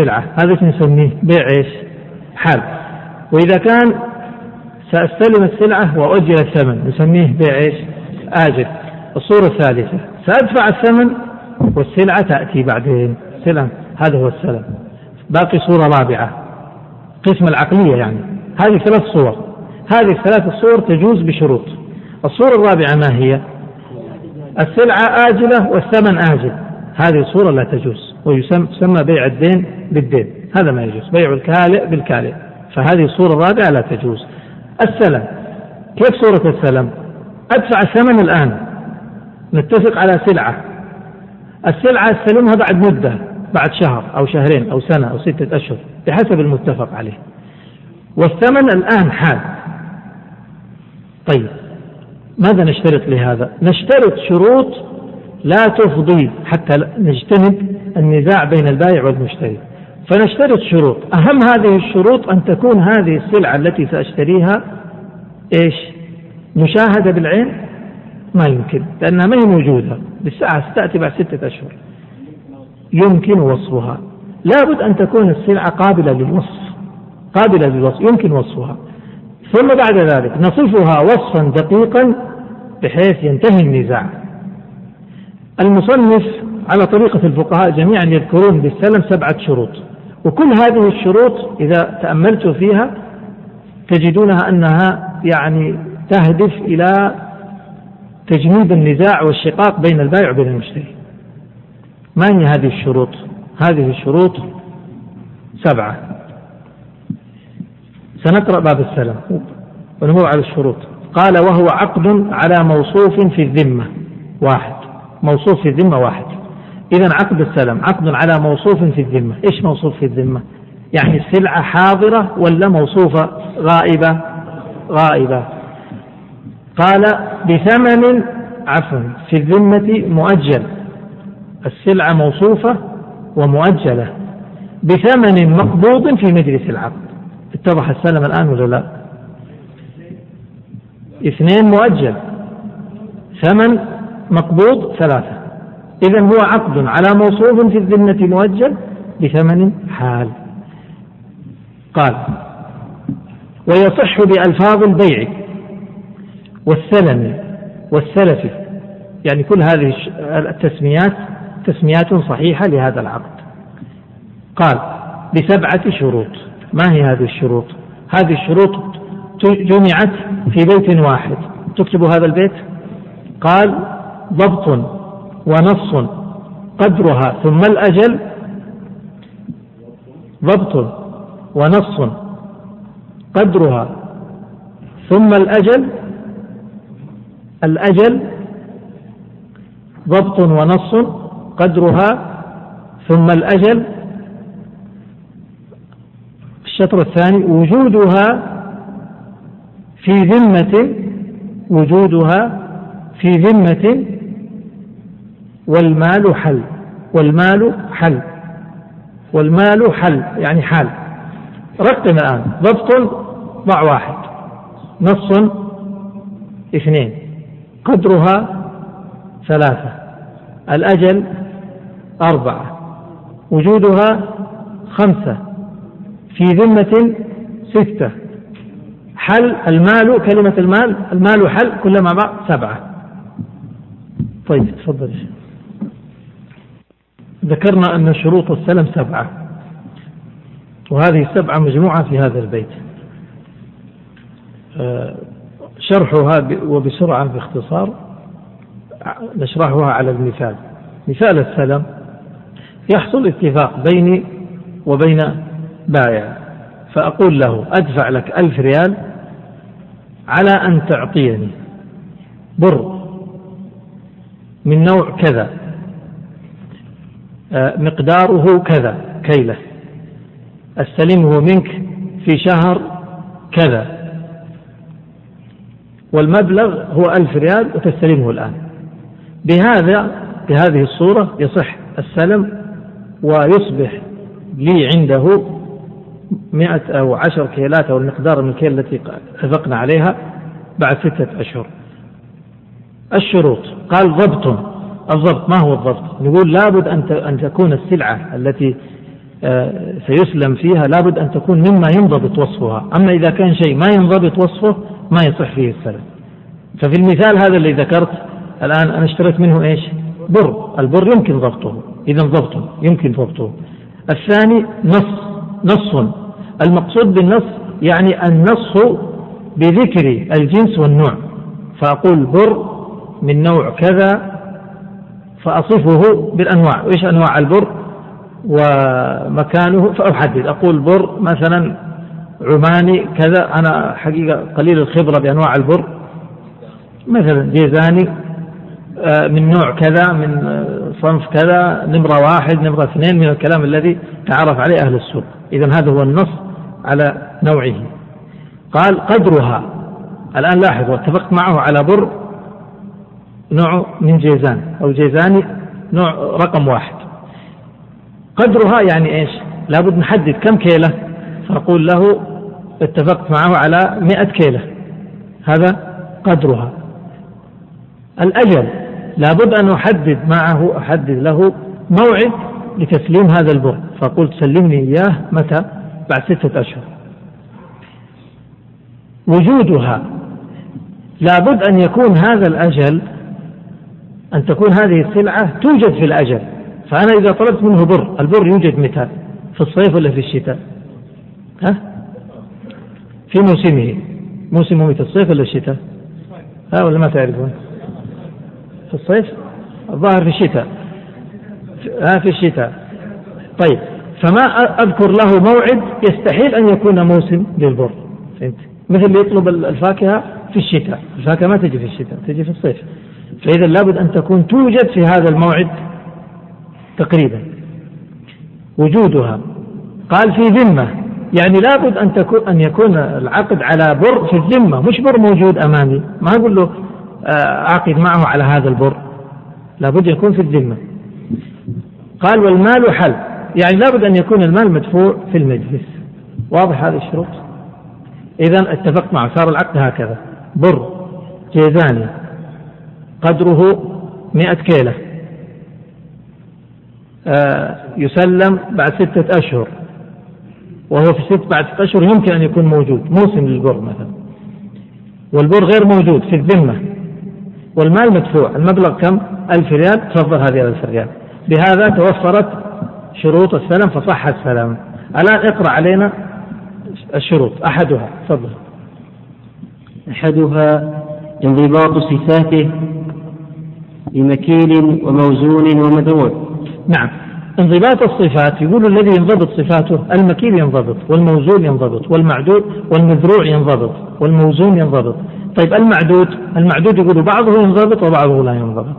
السلعة هذا إيش نسميه؟ بيع إيش؟ حال وإذا كان سأستلم السلعة وأؤجل الثمن نسميه بيع إيش؟ آجل. الصورة الثالثة. سأدفع الثمن والسلعة تأتي بعدين. سلم هذا هو السلم باقي صورة رابعة. قسم العقلية يعني. هذه ثلاث صور. هذه الثلاث الصور تجوز بشروط. الصورة الرابعة ما هي؟ السلعة آجلة والثمن آجل. هذه الصورة لا تجوز ويسمى بيع الدين بالدين هذا ما يجوز بيع الكالئ بالكالئ فهذه الصورة الرابعة لا تجوز. السلم كيف صورة السلم؟ أدفع الثمن الآن نتفق على سلعة. السلعة استلمها بعد مدة بعد شهر أو شهرين أو سنة أو ستة أشهر بحسب المتفق عليه. والثمن الآن حال. طيب ماذا نشترط لهذا؟ نشترط شروط لا تفضي حتى نجتنب النزاع بين البائع والمشتري فنشترط شروط. أهم هذه الشروط أن تكون هذه السلعة التي سأشتريها إيش؟ مشاهدة بالعين؟ ما يمكن لأنها ما هي موجودة. بالساعة ستأتي بعد ستة أشهر. يمكن وصفها. لابد أن تكون السلعة قابلة للوصف. قابلة للوصف يمكن وصفها. ثم بعد ذلك نصفها وصفا دقيقا بحيث ينتهي النزاع. المصنف على طريقة الفقهاء جميعا يذكرون بالسلم سبعة شروط. وكل هذه الشروط إذا تأملت فيها تجدونها أنها يعني تهدف إلى تجنيب النزاع والشقاق بين البائع وبين المشتري. ما هي هذه الشروط؟ هذه الشروط سبعة. سنقرأ باب السلم. ونمر على الشروط. قال وهو عقد على موصوف في الذمة. واحد. موصوف في الذمة واحد. إذا عقد السلم عقد على موصوف في الذمة. إيش موصوف في الذمة؟ يعني السلعة حاضرة ولا موصوفة غائبة؟ غائبة. قال بثمن عفوا في الذمة مؤجل. السلعة موصوفة ومؤجلة. بثمن مقبوض في مجلس العقد. اتضح السلم الآن ولا لا؟ اثنين مؤجل. ثمن مقبوض ثلاثة. إذا هو عقد على موصوف في الذمة مؤجل بثمن حال. قال ويصح بألفاظ البيع والسلم والسلف يعني كل هذه التسميات تسميات صحيحة لهذا العقد. قال بسبعة شروط. ما هي هذه الشروط؟ هذه الشروط جمعت في بيت واحد. تكتب هذا البيت؟ قال ضبط ونص قدرها ثم الأجل ضبط ونص قدرها ثم الأجل الأجل ضبط ونص قدرها ثم الأجل الشطر الثاني وجودها في ذمة وجودها في ذمة والمال حل. والمال حل. والمال حل يعني حال. رقم الآن. ضبط ضع واحد. نص اثنين. قدرها ثلاثة. الأجل أربعة. وجودها خمسة. في ذمة ستة. حل المال كلمة المال. المال حل كلها مع بعض سبعة. طيب تفضل ذكرنا أن شروط السلم سبعة وهذه السبعة مجموعة في هذا البيت. آه، شرحها وبسرعة باختصار نشرحها على المثال. مثال السلم يحصل اتفاق بيني وبين بائع فأقول له أدفع لك ألف ريال على أن تعطيني بر من نوع كذا. مقداره كذا كيلة. أستلمه منك في شهر كذا. والمبلغ هو ألف ريال وتستلمه الآن. بهذا بهذه الصورة يصح السلم ويصبح لي عنده مئة أو عشر كيلات أو المقدار من الكيل التي اتفقنا عليها بعد ستة أشهر. الشروط. قال ضبط. الضبط ما هو الضبط؟ نقول لابد أن أن تكون السلعة التي آه، سيسلم فيها لابد أن تكون مما ينضبط وصفها. أما إذا كان شيء ما ينضبط وصفه ما يصح فيه السلم. ففي المثال هذا اللي ذكرت الآن أنا اشتريت منه إيش؟ بر. البر يمكن ضبطه. إذا ضبطه يمكن ضبطه. الثاني نص نص. المقصود بالنص يعني النص بذكر الجنس والنوع. فأقول بر من نوع كذا فأصفه بالأنواع. وإيش أنواع البر ومكانه؟ فأحدد. أقول بر مثلا عماني كذا. أنا حقيقة قليل الخبرة بأنواع البر. مثلا جيزاني آه، من نوع كذا من آه، صنف كذا نمرة واحد نمرة اثنين من الكلام الذي تعرف عليه أهل السوق. إذا هذا هو النص على نوعه. قال قدرها. الآن لاحظوا اتفقت معه على بر نوع من جيزان. أو جيزاني نوع رقم واحد. قدرها يعني إيش؟ لابد نحدد كم كيلة. فأقول له اتفقت معه على مئة كيلة. هذا قدرها. الأجل لابد أن أحدد معه أحدد له موعد لتسليم هذا البر فقلت سلمني إياه متى؟ بعد ستة أشهر. وجودها لابد أن يكون هذا الأجل أن تكون هذه السلعة توجد في الأجل فأنا إذا طلبت منه بر البر يوجد متى؟ في الصيف ولا في الشتاء؟ ها؟ في موسمه. موسمه متى؟ الصيف ولا الشتاء؟ ها ولا ما تعرفون؟ في الصيف؟ الظاهر في الشتاء. ها في الشتاء. طيب فما أذكر له موعد يستحيل أن يكون موسم للبر. فهمت؟ مثل اللي يطلب الفاكهة في الشتاء. الفاكهة ما تجي في الشتاء تجي في الصيف. فإذا لابد أن تكون توجد في هذا الموعد تقريبا. وجودها. قال في ذمة. يعني لابد أن تكون أن يكون العقد على بر في الذمة. مش بر موجود أمامي. ما أقول له أعقد آه، معه على هذا البر. لابد يكون في الذمة. قال والمال حل. يعني لابد أن يكون المال مدفوع في المجلس. واضح هذه الشروط؟ إذا اتفقت معه صار العقد هكذا. بر. جيزاني. قدره مئة كيلة. آه يسلم بعد ستة أشهر. وهو في ست بعد ستة أشهر يمكن أن يكون موجود موسم للبر مثلا. والبر غير موجود في الذمة. والمال مدفوع. المبلغ كم؟ ألف ريال. تفضل هذه الألف ريال. بهذا توفرت شروط السلم فصح السلام الآن اقرأ علينا الشروط. أحدها. تفضل. أحدها انضباط صفاته بمكيل وموزون ومدروع نعم. انضباط الصفات يقول الذي ينضبط صفاته المكيل ينضبط والموزون ينضبط والمعدود والمذروع ينضبط والموزون ينضبط. طيب المعدود المعدود يقول بعضه ينضبط وبعضه لا ينضبط.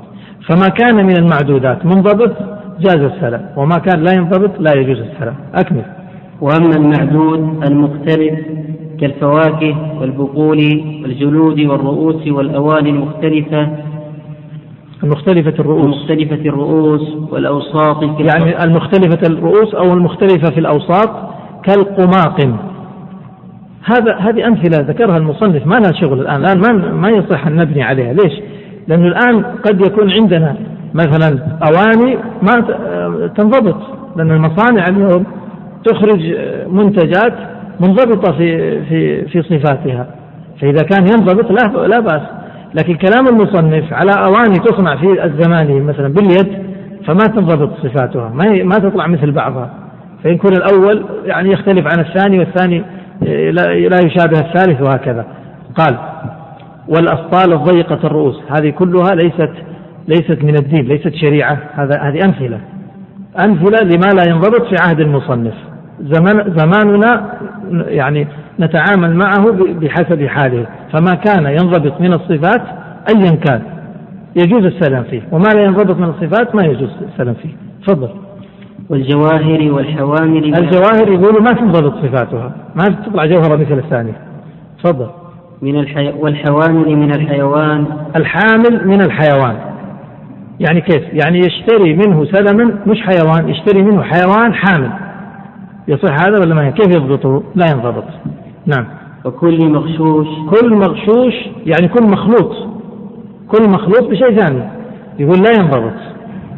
فما كان من المعدودات منضبط؟ جاز السلام. وما كان لا ينضبط لا يجوز السلام. أكمل. وأما المعدود المختلف كالفواكه والبقول والجلود والرؤوس والأواني المختلفة المختلفة الرؤوس. المختلفة الرؤوس والأوساط يعني المختلفة الرؤوس أو المختلفة في الأوساط كالقماقم. هذا هذه أمثلة ذكرها المصنف. ما لها شغل الآن. الآن ما ما يصح أن نبني عليها. ليش؟ لأنه الآن قد يكون عندنا مثلا أواني ما تنضبط. لأن المصانع اليوم تخرج منتجات منضبطة في في في صفاتها. فإذا كان ينضبط لا لا بأس. لكن كلام المصنف على أواني تصنع في الزمان مثلا باليد فما تنضبط صفاتها ما ما تطلع مثل بعضها. فيكون الأول يعني يختلف عن الثاني والثاني لا يشابه الثالث وهكذا. قال والأسطال الضيقة الرؤوس هذه كلها ليست ليست من الدين ليست شريعة هذا هذه أمثلة. أمثلة لما لا ينضبط في عهد المصنف. زمان زماننا يعني نتعامل معه بحسب حاله. فما كان ينضبط من الصفات أيا كان. يجوز السلام فيه. وما لا ينضبط من الصفات ما يجوز السلام فيه. تفضل. والجواهر والحوامل الجواهر يقولوا ما تنضبط صفاتها. ما تطلع جوهرة مثل الثانية. تفضل. من الحي... والحوامل من الحيوان. الحامل من الحيوان. يعني كيف؟ يعني يشتري منه سلما مش حيوان يشتري منه حيوان حامل. يصح هذا ولا ما كيف يضبطه؟ لا ينضبط. نعم. وكل مغشوش. كل مغشوش يعني كل مخلوط. كل مخلوط بشيء ثاني. يقول لا ينضبط.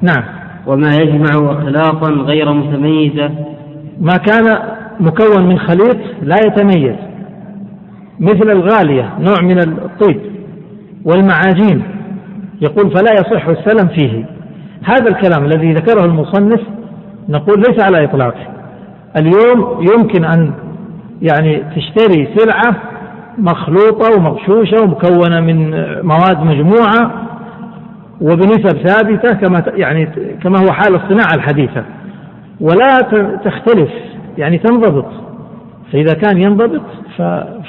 نعم. وما يجمع أخلاقا غير متميزة. ما كان مكون من خليط لا يتميز. مثل الغالية نوع من الطيب والمعاجين يقول فلا يصح السلم فيه. هذا الكلام الذي ذكره المصنف نقول ليس على إطلاقه. اليوم يمكن أن يعني تشتري سلعة مخلوطة ومغشوشة ومكونة من مواد مجموعة وبنسب ثابتة كما يعني كما هو حال الصناعة الحديثة. ولا تختلف يعني تنضبط. فإذا كان ينضبط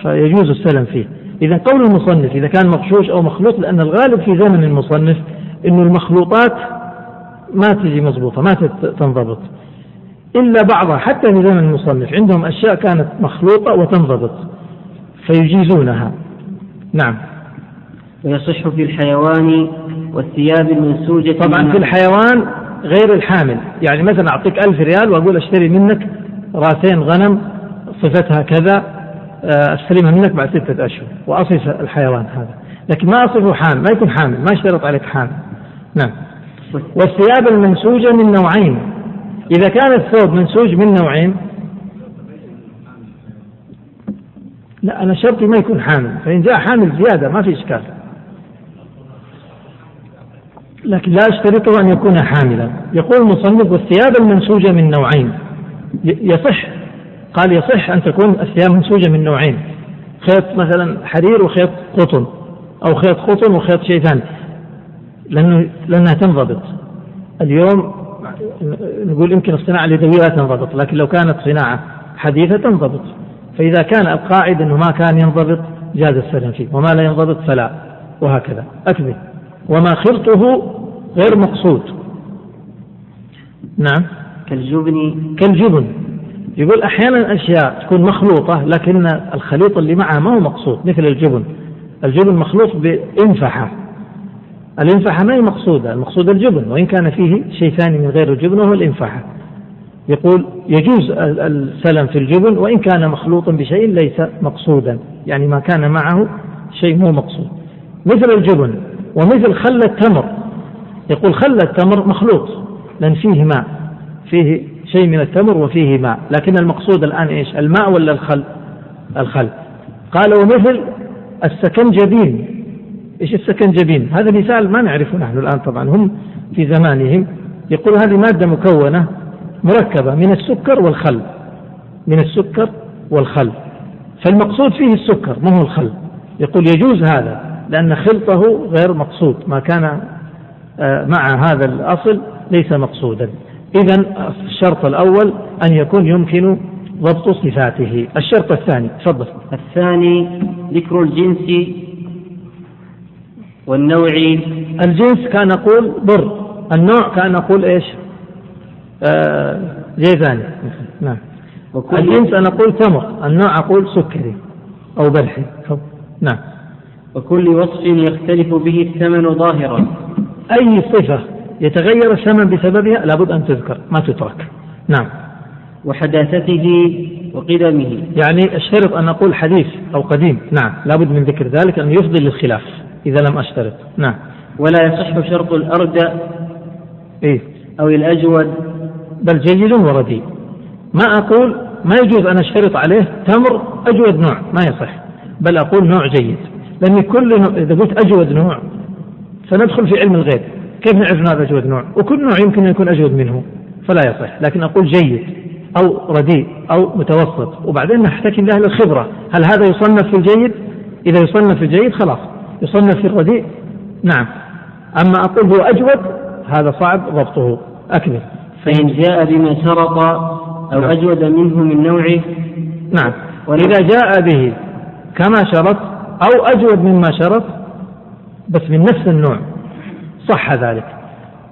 فيجوز السلم فيه. إذا قول المصنف إذا كان مغشوش أو مخلوط لأن الغالب في زمن المصنف أنه المخلوطات ما تجي مضبوطة ما تنضبط. إلا بعضها حتى في زمن المصنف. عندهم أشياء كانت مخلوطة وتنضبط. فيجيزونها. نعم. ويصح في الحيوان والثياب المنسوجة طبعا في الحيوان غير الحامل. يعني مثلا أعطيك ألف ريال وأقول أشتري منك راسين غنم صفتها كذا آه، أستلمها منك بعد ستة أشهر. وأصف الحيوان هذا. لكن ما أصفه حامل. ما يكون حامل. ما اشترط عليك حامل. نعم. والثياب المنسوجة من نوعين. إذا كان الثوب منسوج من نوعين لا أنا شرطي ما يكون حامل فإن جاء حامل زيادة ما في إشكال. لكن لا اشترطه أن يكون حاملا. يقول المصنف والثياب المنسوجة من نوعين. يصح قال يصح أن تكون الثياب منسوجة من نوعين. خيط مثلا حرير وخيط قطن أو خيط قطن وخيط شيء ثاني. لأنه لأنها تنضبط. اليوم نقول يمكن الصناعة اليدوية لا تنضبط لكن لو كانت صناعة حديثة تنضبط. فإذا كان القاعدة أنه ما كان ينضبط جاز السلم فيه وما لا ينضبط فلا وهكذا. أكمل وما خلطه غير مقصود. نعم. كالجبن. كالجبن. يقول أحيانا أشياء تكون مخلوطة لكن الخليط اللي معها ما هو مقصود مثل الجبن. الجبن مخلوط بإنفحة. الإنفحة ما هي مقصودة المقصود الجبن وإن كان فيه شيء ثاني من غير الجبن وهو الإنفحة يقول يجوز السلم في الجبن وإن كان مخلوطا بشيء ليس مقصودا يعني ما كان معه شيء مو مقصود. مثل الجبن ومثل خل التمر. يقول خل التمر مخلوط لأن فيه ماء فيه شيء من التمر وفيه ماء. لكن المقصود الآن إيش؟ الماء ولا الخل؟ الخل. قال ومثل السكنجبين إيش السكنجبين هذا مثال ما نعرفه نحن الآن طبعا هم في زمانهم يقول هذه مادة مكونة مركبة من السكر والخل من السكر والخل. فالمقصود فيه السكر ما هو الخل؟ يقول يجوز هذا لأن خلطه غير مقصود ما كان آه، مع هذا الأصل ليس مقصودا. إذا الشرط الأول أن يكون يمكن ضبط صفاته. الشرط الثاني تفضل. الثاني ذكر الجنس والنوع الجنس كان نقول بر النوع كان نقول إيش؟ آه جيزاني نعم. الجنس أنا أقول تمر النوع أقول سكري أو بلحي. نعم. وكل وصف يختلف به الثمن ظاهرا. أي صفة يتغير الثمن بسببها لابد أن تذكر ما تترك. نعم. وحداثته وقدمه. يعني اشترط أن أقول حديث أو قديم. نعم. لابد من ذكر ذلك أن يفضي للخلاف. إذا لم أشترط. نعم. ولا يصح شرط الأردى إيه؟ أو الأجود. بل جيد ورديء. ما أقول ما يجوز أن أشترط عليه تمر أجود نوع ما يصح. بل أقول نوع جيد. لأن كل نوع إذا قلت أجود نوع سندخل في علم الغيب. كيف نعرف هذا أجود نوع؟ وكل نوع يمكن أن يكون أجود منه فلا يصح. لكن أقول جيد أو رديء أو متوسط. وبعدين نحتكي لأهل الخبرة. هل هذا يصنف في الجيد؟ إذا يصنف في الجيد خلاص. يصنف في الرديء؟ نعم. أما أقول هو أجود هذا صعب ضبطه. أكمل. فإن جاء بما شرط أو نعم. أجود منه من نوعه. نعم. وإذا جاء به كما شرط أو أجود مما شرط بس من نفس النوع. صح ذلك.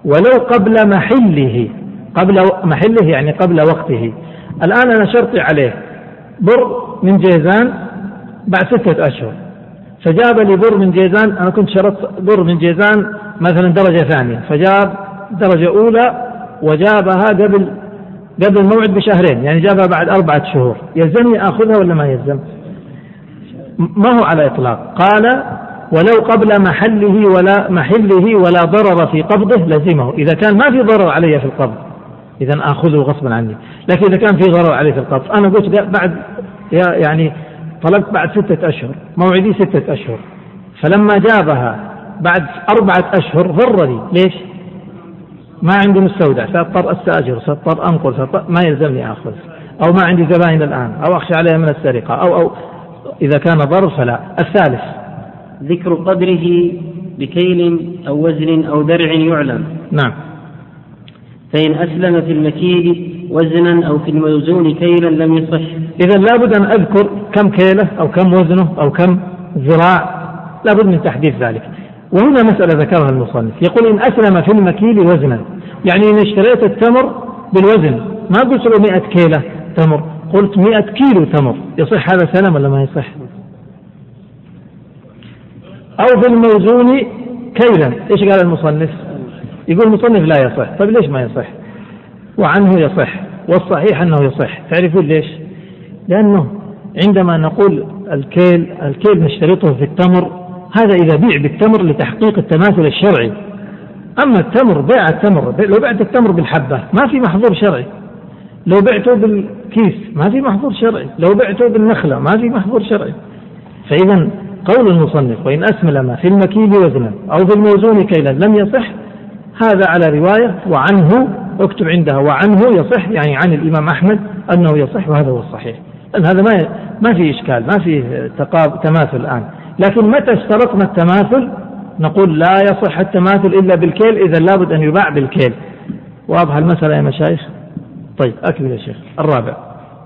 ولو قبل محله قبل محله يعني قبل وقته. الآن أنا شرطي عليه بر من جيزان بعد ستة أشهر. فجاب لي بر من جيزان أنا كنت شرطت بر من جيزان مثلا درجة ثانية. فجاب درجة أولى وجابها قبل قبل الموعد بشهرين يعني جابها بعد أربعة شهور. يلزمني آخذها ولا ما يلزم؟ ما هو على إطلاق. قال ولو قبل محله ولا محله ولا ضرر في قبضه لزمه. إذا كان ما في ضرر علي في القبض إذا آخذه غصبا عني. لكن إذا كان في ضرر عليه في القبض أنا قلت بعد يعني طلبت بعد ستة أشهر موعدي ستة أشهر. فلما جابها بعد أربعة أشهر غرني ليش؟ ما عندي مستودع سأضطر أستأجر سأضطر أنقل سأضطر ما يلزمني آخذ. أو ما عندي زبائن الآن أو أخشى عليها من السرقة أو أو إذا كان ضرر فلا. الثالث. ذكر قدره بكيل أو وزن أو درع يعلم. نعم. فإن أسلم في المكيل وزنا أو في الموزون كيلا لم يصح. إذا لابد أن أذكر كم كيلة أو كم وزنه أو كم ذراع. لابد من تحديد ذلك. وهنا مسألة ذكرها المصنف. يقول إن أسلم في المكيل وزنا. يعني إن اشتريت التمر بالوزن. ما قلت له 100 كيلة تمر. قلت 100 كيلو تمر. يصح هذا سلام ولا ما يصح؟ أو في الموزون كيلا. إيش قال المصنف؟ يقول المصنف لا يصح. طيب ليش ما يصح؟ وعنه يصح والصحيح أنه يصح. تعرفون ليش؟ لأنه عندما نقول الكيل الكيل نشترطه في التمر هذا إذا بيع بالتمر لتحقيق التماثل الشرعي. أما التمر بيع التمر لو بعت التمر بالحبة ما في محظور شرعي. لو بعته بالكيس ما في محظور شرعي. لو بعته بالنخلة ما في محظور شرعي. فإذا قول المصنف وإن أسمل في المكيل وزنا أو في الموزون كيلا لم يصح هذا على رواية وعنه اكتب عندها وعنه يصح يعني عن الإمام أحمد أنه يصح وهذا هو الصحيح. هذا ما ما في إشكال ما في تماثل الآن. لكن متى اشترطنا التماثل؟ نقول لا يصح التماثل إلا بالكيل إذا لابد أن يباع بالكيل. واضح المسألة يا مشايخ؟ طيب أكمل يا شيخ. الرابع.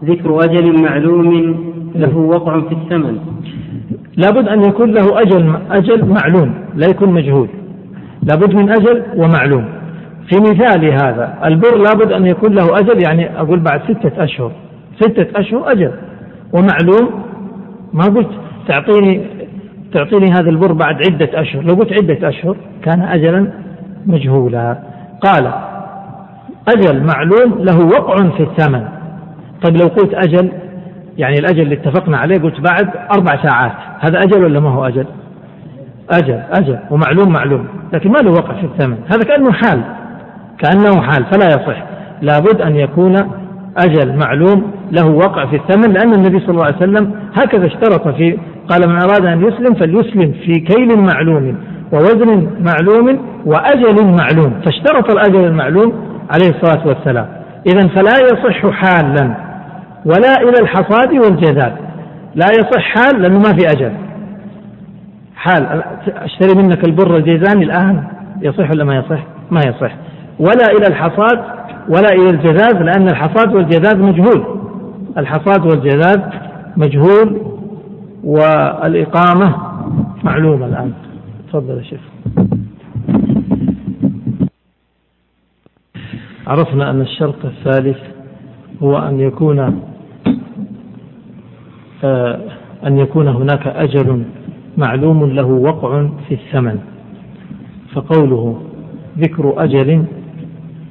ذكر أجل معلوم له وقع في الثمن. لابد أن يكون له أجل أجل معلوم لا يكون مجهول. لابد من أجل ومعلوم. في مثال هذا البر لابد أن يكون له أجل يعني أقول بعد ستة أشهر. ستة أشهر أجل. ومعلوم ما قلت تعطيني تعطيني هذا البر بعد عدة أشهر. لو قلت عدة أشهر كان أجلا مجهولا. قال أجل معلوم له وقع في الثمن. طيب لو قلت أجل يعني الأجل اللي اتفقنا عليه قلت بعد أربع ساعات. هذا أجل ولا ما هو أجل؟ أجل أجل. ومعلوم معلوم. لكن ما له وقع في الثمن. هذا كأنه حال. كأنه حال فلا يصح. لابد أن يكون أجل معلوم له وقع في الثمن لأن النبي صلى الله عليه وسلم هكذا اشترط في قال من أراد أن يسلم فليسلم في كيل معلوم ووزن معلوم وأجل معلوم. فاشترط الأجل المعلوم عليه الصلاة والسلام. إذا فلا يصح حالا ولا إلى الحصاد والجذاب لا يصح حال لأنه ما في أجل. حال أشتري منك البر الجيزاني الآن يصح ولا ما يصح؟ ما يصح. ولا إلى الحصاد ولا إلى الجذاذ لأن الحصاد والجذاذ مجهول. الحصاد والجذاذ مجهول والإقامة معلومة الآن. تفضل يا شيخ. عرفنا أن الشرط الثالث هو أن يكون آه، أن يكون هناك أجل معلوم له وقع في الثمن. فقوله ذكر أجل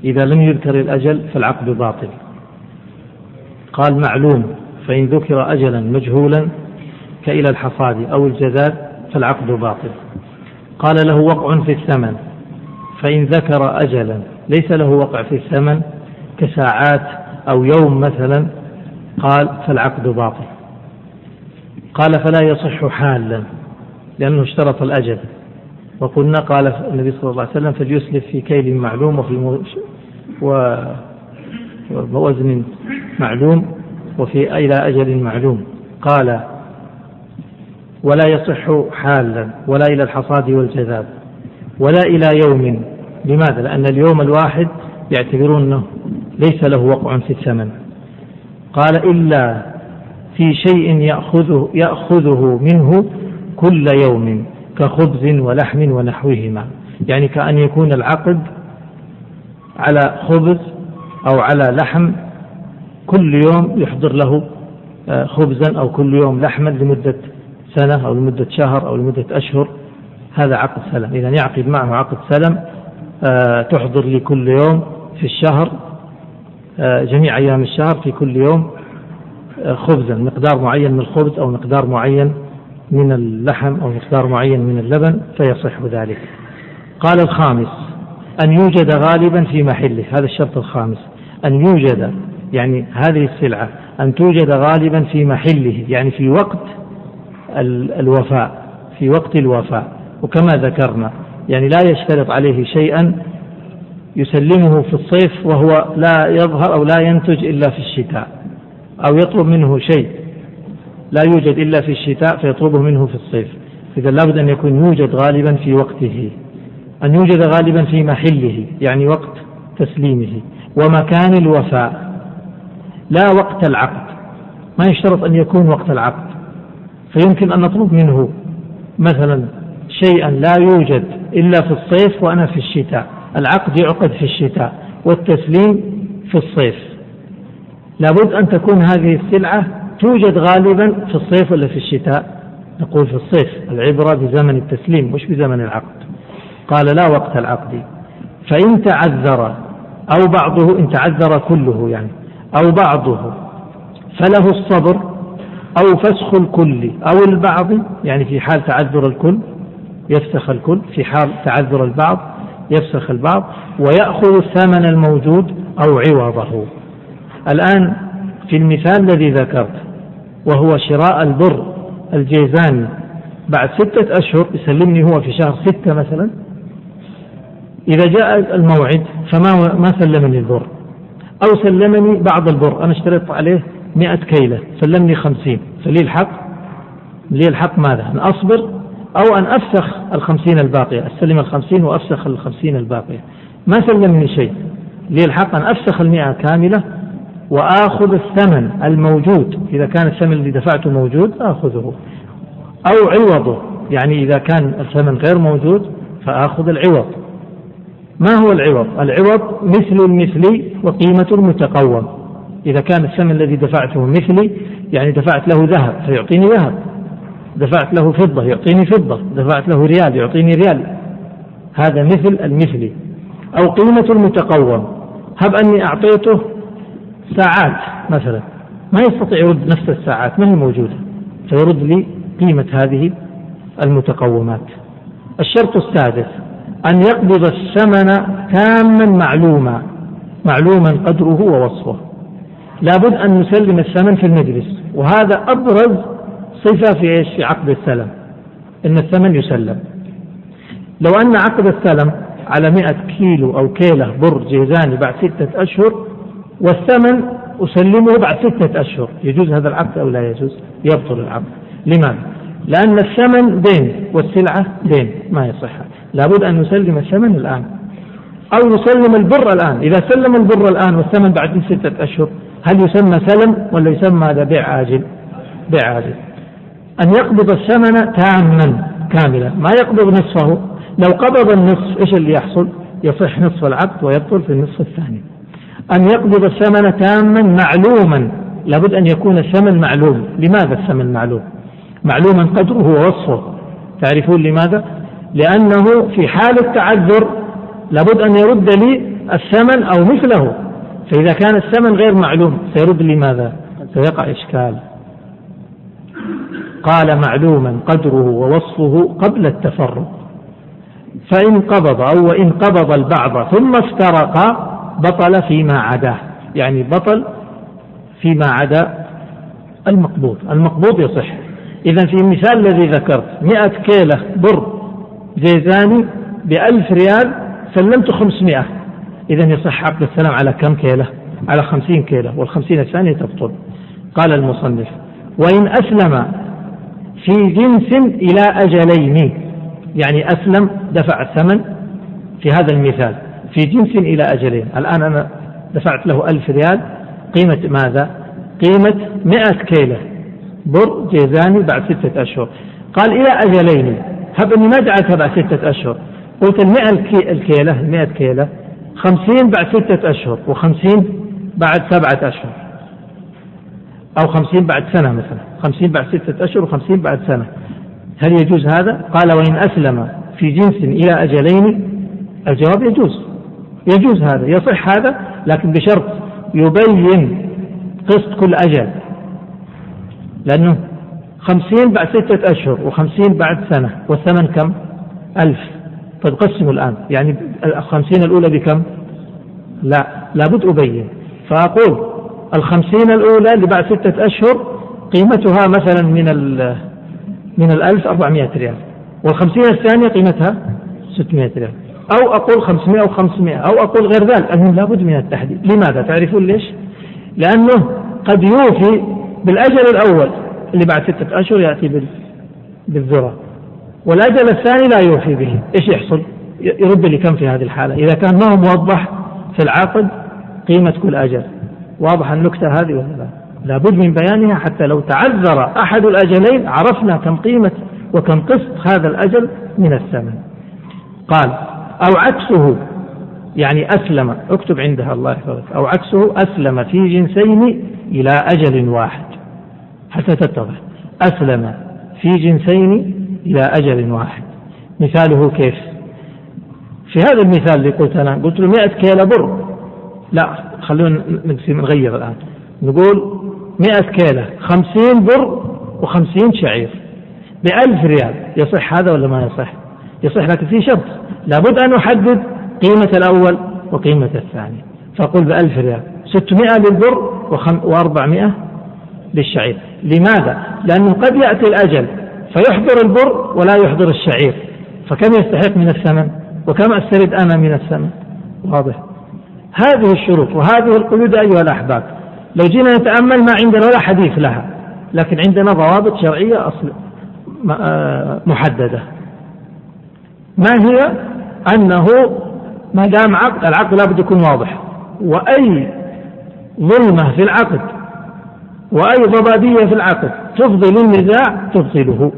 إذا لم يذكر الأجل فالعقد باطل. قال معلوم فإن ذكر أجلا مجهولا كإلى الحصاد أو الجذاذ فالعقد باطل. قال له وقع في الثمن فإن ذكر أجلا ليس له وقع في الثمن كساعات أو يوم مثلا قال فالعقد باطل. قال فلا يصح حالا لأنه اشترط الأجل. وقلنا قال النبي صلى الله عليه وسلم فليسلف في كيل معلوم وفي ووزن معلوم وفي إلى أجل معلوم. قال ولا يصح حالا ولا إلى الحصاد والجذاب ولا إلى يوم. لماذا؟ لأن اليوم الواحد يعتبرون أنه ليس له وقع في الثمن. قال إلا في شيء يأخذه, يأخذه منه كل يوم. كخبز ولحم ونحوهما. يعني كأن يكون العقد على خبز أو على لحم كل يوم يحضر له آه، خبزا أو كل يوم لحما لمدة سنة أو لمدة شهر أو لمدة أشهر. هذا عقد سلم. إذا يعقد معه عقد سلم آه، تحضر لي كل يوم في الشهر آه، جميع أيام الشهر في كل يوم خبزا. مقدار معين من الخبز أو مقدار معين من اللحم أو مقدار معين من اللبن فيصح ذلك. قال الخامس أن يوجد غالبا في محله هذا الشرط الخامس. أن يوجد يعني هذه السلعة أن توجد غالبا في محله يعني في وقت الوفاء في وقت الوفاء. وكما ذكرنا يعني لا يشترط عليه شيئا يسلمه في الصيف وهو لا يظهر أو لا ينتج إلا في الشتاء أو يطلب منه شيء. لا يوجد إلا في الشتاء فيطلبه منه في الصيف. إذا لابد أن يكون يوجد غالبا في وقته أن يوجد غالبا في محله يعني وقت تسليمه. ومكان الوفاء لا وقت العقد. ما يشترط أن يكون وقت العقد. فيمكن أن نطلب منه مثلا شيئا لا يوجد إلا في الصيف وأنا في الشتاء. العقد يعقد في الشتاء والتسليم في الصيف. لابد أن تكون هذه السلعة توجد غالبا في الصيف ولا في الشتاء؟ نقول في الصيف العبرة بزمن التسليم مش بزمن العقد. قال لا وقت العقد. فإن تعذر أو بعضه إن تعذر كله يعني أو بعضه فله الصبر أو فسخ الكل أو البعض يعني في حال تعذر الكل يفسخ الكل في حال تعذر البعض يفسخ البعض ويأخذ الثمن الموجود أو عوضه. الآن في المثال الذي ذكرت وهو شراء البر الجيزاني. بعد ستة أشهر يسلمني هو في شهر ستة مثلا. إذا جاء الموعد فما ما سلمني البر. أو سلمني بعض البر. أنا اشتريت عليه مئة كيلة. سلمني خمسين. فلي الحق؟ لي الحق ماذا؟ أن أصبر أو أن أفسخ الخمسين الباقية. أستلم الخمسين وأفسخ الخمسين الباقية. ما سلمني شيء. لي الحق أن أفسخ المئة كاملة وآخذ الثمن الموجود. إذا كان الثمن الذي دفعته موجود آخذه. أو عوضه. يعني إذا كان الثمن غير موجود فآخذ العوض. ما هو العوض؟ العوض مثل المثل وقيمة المتقوم. إذا كان الثمن الذي دفعته مثلي يعني دفعت له ذهب فيعطيني ذهب. دفعت له فضة يعطيني فضة. دفعت له ريال يعطيني ريال. هذا مثل المثلي أو قيمة المتقوم. هب أني أعطيته ساعات مثلا. ما يستطيع يرد نفس الساعات ما هي موجودة؟ فيرد لي قيمة هذه المتقومات. الشرط السادس أن يقبض الثمن تاما معلوما معلوما قدره ووصفه. لابد أن نسلم الثمن في المجلس وهذا أبرز صفة في إيش؟ في عقد السلم إن الثمن يسلم. لو أن عقد السلم على مئة كيلو أو كيلة بر جيزاني بعد ستة أشهر والثمن أسلمه بعد ستة أشهر. يجوز هذا العقد أو لا يجوز؟ يبطل العقد. لماذا؟ لأن الثمن دين والسلعة دين ما يصح لابد أن نسلم الثمن الآن. أو نسلم البر الآن. إذا سلم البر الآن والثمن بعد ستة أشهر هل يسمى سلم ولا يسمى هذا بيع عاجل؟ بيع عاجل. أن يقبض الثمن تاما كاملا. ما يقبض نصفه؟ لو قبض النصف إيش اللي يحصل؟ يصح نصف العقد ويبطل في النصف الثاني. أن يقبض الثمن تاما معلوما. لابد أن يكون الثمن معلوم. لماذا الثمن معلوم؟ معلوما قدره ووصفه. تعرفون لماذا؟ لأنه في حال التعذر لابد أن يرد لي الثمن أو مثله. فإذا كان الثمن غير معلوم سيرد لي ماذا؟ سيقع إشكال. قال معلوما قدره ووصفه قبل التفرق. فإن قبض أو وإن قبض البعض ثم افترق بطل فيما عداه يعني بطل فيما عدا المقبوض. المقبوض يصح. إذا في المثال الذي ذكرت مئة كيلة بر جيزاني بألف ريال سلمت خمسمائة إذا يصح عقد السلام على كم كيلة؟ على خمسين كيلة والخمسين الثانية تبطل. قال المصنف وإن أسلم في جنس إلى أجلين يعني أسلم دفع الثمن. في هذا المثال في جنس إلى أجلين الآن أنا دفعت له ألف ريال. قيمة ماذا؟ قيمة مئة كيلة. بر جيزاني بعد ستة أشهر. قال إلى أجلين. هب أني ما جعلتها بعد ستة أشهر. قلت المئة الكيلة المئة كيلة. خمسين بعد ستة أشهر. وخمسين بعد سبعة أشهر. أو خمسين بعد سنة مثلا. خمسين بعد ستة أشهر وخمسين بعد سنة. هل يجوز هذا؟ قال وإن أسلم في جنس إلى أجلين. الجواب يجوز. يجوز هذا يصح هذا لكن بشرط يبين قسط كل أجل. لأنه خمسين بعد ستة أشهر وخمسين بعد سنة والثمن كم؟ ألف. طيب قسموا الآن. يعني الخمسين الأولى بكم؟ لا لابد أبين. فأقول الخمسين الأولى اللي بعد ستة أشهر قيمتها مثلا من من الألف أربعمائة ريال والخمسين الثانية قيمتها ستمائة ريال. أو أقول خمسمائة أو خمسمائة أو أقول غير ذلك. المهم لابد من التحديد. لماذا؟ تعرفون ليش؟ لأنه قد يوفي بالأجل الأول اللي بعد ستة أشهر يأتي بالذرة. والأجل الثاني لا يوفي به. إيش يحصل؟ يرد لي كم في هذه الحالة. إذا كان ما هو موضح في العقد قيمة كل أجل. واضح النكتة هذه ولا لا؟ لابد من بيانها حتى لو تعذر أحد الأجلين عرفنا كم قيمة وكم قسط هذا الأجل من الثمن. قال أو عكسه يعني أسلم اكتب عندها الله يحفظك أو عكسه أسلم في جنسين إلى أجل واحد. حتى تتضح أسلم في جنسين إلى أجل واحد. مثاله كيف؟ في هذا المثال اللي قلت أنا قلت له 100 كيلو بر. لا خلونا نغير الآن. نقول 100 كيلو 50 بر و50 شعير. بألف ريال يصح هذا ولا ما يصح؟ يصح لكن في شرط. لابد أن أحدد قيمة الأول وقيمة الثاني. فأقول بألف ريال. 600 للبر و400 للشعير. لماذا؟ لأنه قد يأتي الأجل فيحضر البر ولا يحضر الشعير. فكم يستحق من الثمن؟ وكم أسترد أنا من الثمن؟ واضح. هذه الشروط وهذه القيود أيها الأحباب. لو جينا نتأمل ما عندنا ولا حديث لها. لكن عندنا ضوابط شرعية أصل آه، محددة. ما هي؟ أنه ما دام عقد العقد لابد يكون واضح. وأي ظلمة في العقد وأي ضبابية في العقد تفضي للنزاع تبطله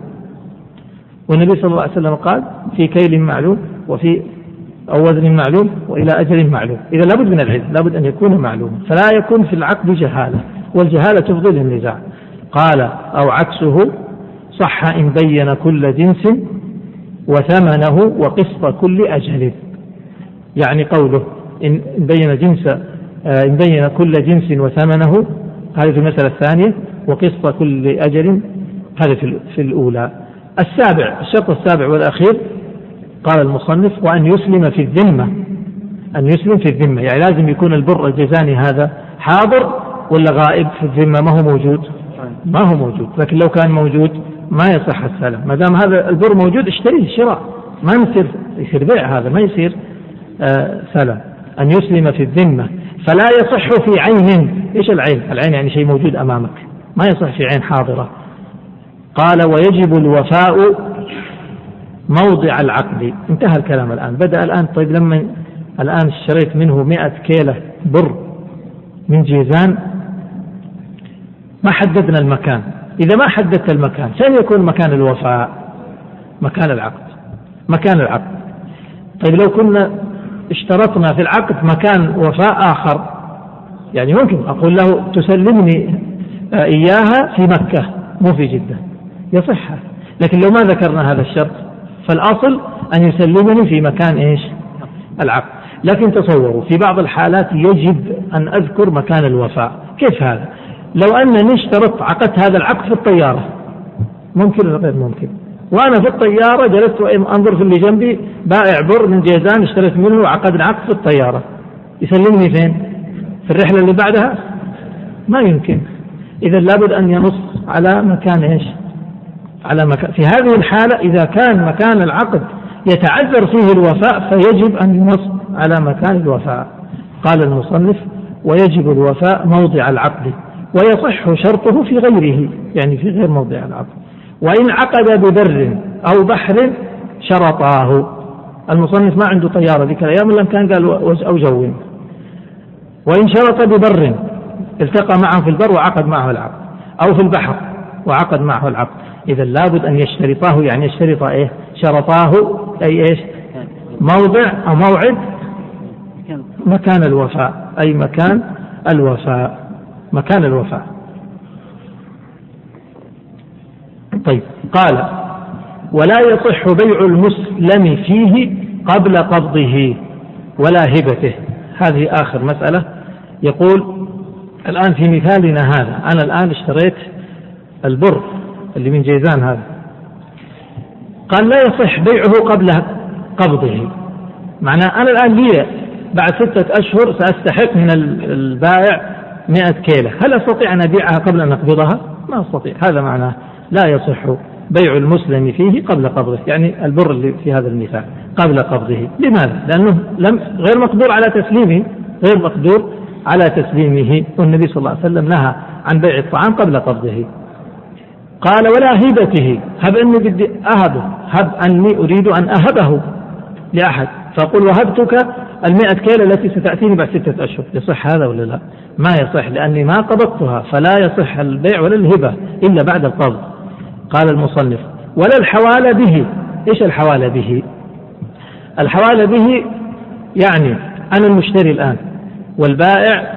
والنبي صلى الله عليه وسلم قال في كيل معلوم وفي أو وزن معلوم وإلى أجل معلوم. إذا لابد من العلم لابد أن يكون معلوما فلا يكون في العقد جهالة والجهالة تفضي للنزاع. قال أو عكسه صح إن بين كل جنس وثمنه وقسط كل أجل يعني قوله إن بين جنس آه، إن بين كل جنس وثمنه هذه في المسألة الثانية وقسط كل أجل هذا في الأولى. السابع الشرط السابع والأخير قال المصنف وأن يسلم في الذمة. أن يسلم في الذمة يعني لازم يكون البر الجزاني هذا حاضر ولا غائب في الذمة؟ ما هو موجود. ما هو موجود. لكن لو كان موجود ما يصح السلم ما دام هذا البر موجود اشتريه شراء. ما يصير يصير بيع هذا ما يصير آه سلم أن يسلم في الذمة. فلا يصح في عين. إيش العين؟ العين يعني شيء موجود أمامك. ما يصح في عين حاضرة. قال ويجب الوفاء موضع العقد. انتهى الكلام الآن. بدأ الآن. طيب لما الآن اشتريت منه مئة كيلة بر من جيزان ما حددنا المكان. إذا ما حددت المكان فين يكون مكان الوفاء مكان العقد مكان العقد. طيب لو كنا اشترطنا في العقد مكان وفاء آخر يعني ممكن أقول له تسلمني إياها في مكة مو في جدة. يصح. لكن لو ما ذكرنا هذا الشرط فالأصل أن يسلمني في مكان إيش؟ العقد. لكن تصوروا في بعض الحالات يجب أن أذكر مكان الوفاء. كيف هذا؟ لو أنني اشترطت عقدت هذا العقد في الطيارة. ممكن ولا غير ممكن؟ وأنا في الطيارة جلست أنظر في اللي جنبي بائع بر من جيزان اشتريت منه وعقدنا عقد في الطيارة. يسلمني فين؟ في الرحلة اللي بعدها؟ ما يمكن. إذا لابد أن ينص على مكان إيش؟ على مكان. في هذه الحالة إذا كان مكان العقد يتعذر فيه الوفاء فيجب أن ينص على مكان الوفاء. قال المصنف ويجب الوفاء موضع العقد. ويصح شرطه في غيره يعني في غير موضع العقد وإن عقد ببر أو بحر شرطاه. المصنف ما عنده طيارة ذيك الأيام إلا كان قال أو جو. وإن شرط ببر التقى معه في البر وعقد معه العقد. أو في البحر وعقد معه العقد. إذا لابد أن يشترطاه يعني يشترط إيه؟ شرطاه أي إيش؟ موضع أو موعد؟ مكان الوفاء. أي مكان الوفاء. مكان الوفاء طيب قال ولا يصح بيع المسلم فيه قبل قبضه ولا هبته. هذه آخر مسألة. يقول الآن في مثالنا هذا. أنا الآن اشتريت البر اللي من جيزان هذا. قال لا يصح بيعه قبل قبضه. معناه أنا الآن لي بعد ستة أشهر سأستحق من البائع مئة كيلة. هل أستطيع أن أبيعها قبل أن أقبضها؟ ما أستطيع. هذا معناه لا يصح بيع المسلم فيه قبل قبضه. يعني البر اللي في هذا المثال قبل قبضه. لماذا؟ لأنه لم غير مقدور على تسليمه. غير مقدور على تسليمه. والنبي صلى الله عليه وسلم نهى عن بيع الطعام قبل قبضه. قال ولا هبته هب أني بدي أهبه. هب أني أريد أن أهبه لأحد. فأقول وهبتك المئة كيلة التي ستأتيني بعد ستة أشهر. يصح هذا ولا لا؟ ما يصح لأني ما قبضتها فلا يصح البيع ولا الهبة إلا بعد القبض. قال المصنف ولا الحوالة به. إيش الحوالة به؟ الحوالة به يعني أنا المشتري الآن والبائع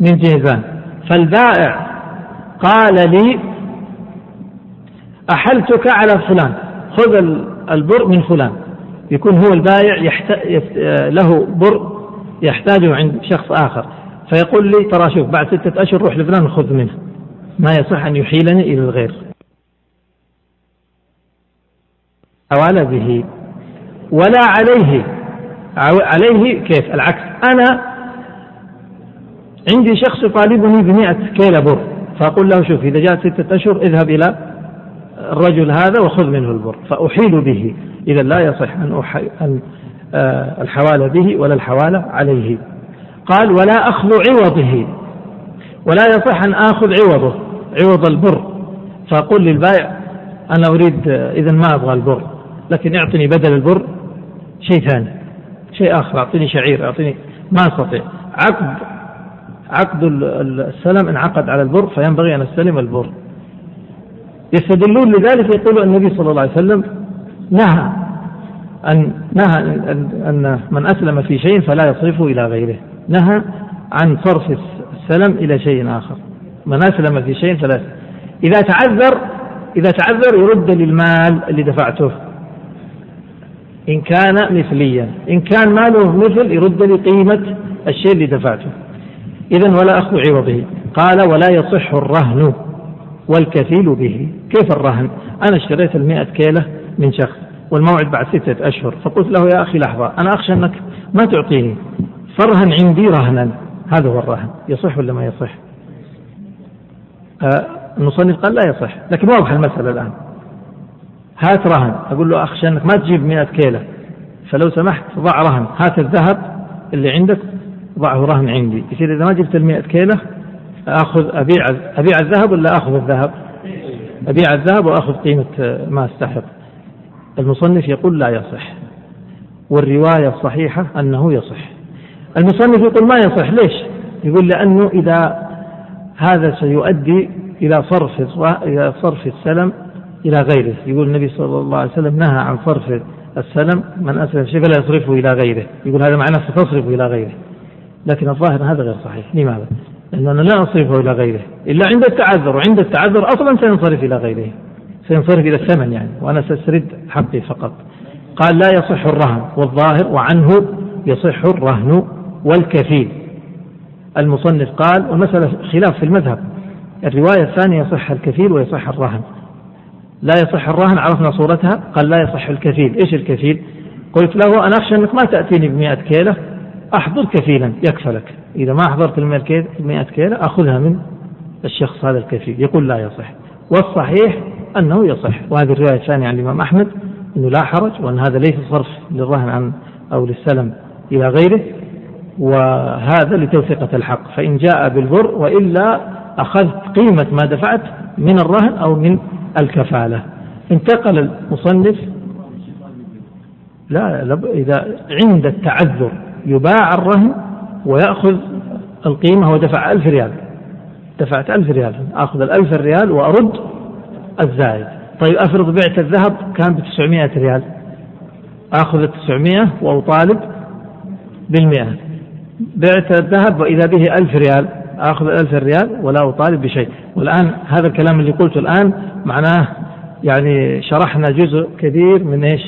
من جهزان فالبائع قال لي أحلتك على فلان خذ البر من فلان. يكون هو البائع يحت... له بر يحتاجه عند شخص آخر. فيقول لي ترى شوف بعد ستة أشهر روح لفلان خذ منه. ما يصح أن يحيلني إلى الغير. حوال به. ولا عليه. عليه كيف؟ العكس. أنا عندي شخص يطالبني بمئة كيلة بر. فأقول له شوف إذا جاءت ستة أشهر اذهب إلى الرجل هذا وخذ منه البر فأحيل به. إذا لا يصح أن, أحي أن آه الحوالة به ولا الحوالة عليه. قال ولا أخذ عوضه. ولا يصح أن آخذ عوضه عوض البر. فأقول للبائع أنا أريد آه، إذا ما أبغى البر لكن اعطني بدل البر شيء ثاني شيء آخر أعطيني شعير أعطيني ما أستطيع. عقد عقد السلم انعقد على البر فينبغي أن أستلم البر. يستدلون لذلك يقول النبي صلى الله عليه وسلم نهى أن نهى أن من أسلم في شيء فلا يصرفه إلى غيره. نهى عن صرف السلم إلى شيء آخر. من أسلم في شيء فلا إذا تعذر إذا تعذر يرد للمال اللي دفعته. إن كان مثليا. إن كان ماله مثل يرد لي قيمة الشيء اللي دفعته. إذا ولا أخذ عوضه. قال ولا يصح الرهن. والكفيل به. كيف الرهن؟ أنا اشتريت المئة كيلة من شخص والموعد بعد ستة أشهر. فقلت له يا أخي لحظة أنا أخشى أنك ما تعطيني. فرهن عندي رهنا. هذا هو الرهن. يصح ولا ما يصح؟ آه المصنف قال لا يصح. لكن واضح المسألة الآن. هات رهن. أقول له أخشى أنك ما تجيب مئة كيلة. فلو سمحت ضع رهن. هات الذهب اللي عندك ضعه رهن عندي. يصير إذا ما جبت المئة كيلة آخذ أبيع أبيع الذهب ولا آخذ الذهب؟ أبيع الذهب وآخذ قيمة ما استحق المصنف يقول لا يصح والرواية الصحيحة أنه يصح. المصنف يقول ما يصح ليش؟ يقول لأنه إذا هذا سيؤدي إلى صرف إلى صرف السلم إلى غيره. يقول النبي صلى الله عليه وسلم نهى عن صرف السلم من أسلم شيء فلا يصرفه إلى غيره. يقول هذا معناه ستصرفه إلى غيره. لكن الظاهر هذا غير صحيح. لماذا؟ لأننا لا نصرفه إلى غيره إلا عند التعذر وعند التعذر أصلا سينصرف إلى غيره سينصرف إلى الثمن يعني وأنا سأسترد حقي فقط. قال لا يصح الرهن والظاهر وعنه يصح الرهن والكفيل. المصنف قال والمسألة خلاف في المذهب الرواية الثانية يصح الكفيل ويصح الرهن. لا يصح الرهن عرفنا صورتها. قال لا يصح الكفيل. إيش الكفيل؟ قلت له أنا أخشى أنك ما تأتيني بمئة كيلة. أحضر كفيلا يكفلك إذا ما أحضرت المئة كيلة أخذها من الشخص هذا الكفيل. يقول لا يصح. والصحيح أنه يصح. وهذه الرواية الثانية عن الإمام أحمد أنه لا حرج وأن هذا ليس صرف للرهن عن أو للسلم إلى غيره. وهذا لتوثيقة الحق. فإن جاء بالبر وإلا أخذت قيمة ما دفعت من الرهن أو من الكفالة. انتقل المصنف. لا إذا عند التعذر. يباع الرهن ويأخذ القيمة هو دفع ألف ريال. دفعت ألف ريال. أخذ الألف ريال وأرد الزائد. طيب أفرض بعت الذهب كان بتسعمائة ريال. أخذ التسعمائة وأطالب بالمئة. بعت الذهب وإذا به ألف ريال. آخذ ألف ريال ولا أطالب بشيء. والآن هذا الكلام اللي قلته الآن معناه يعني شرحنا جزء كبير من إيش؟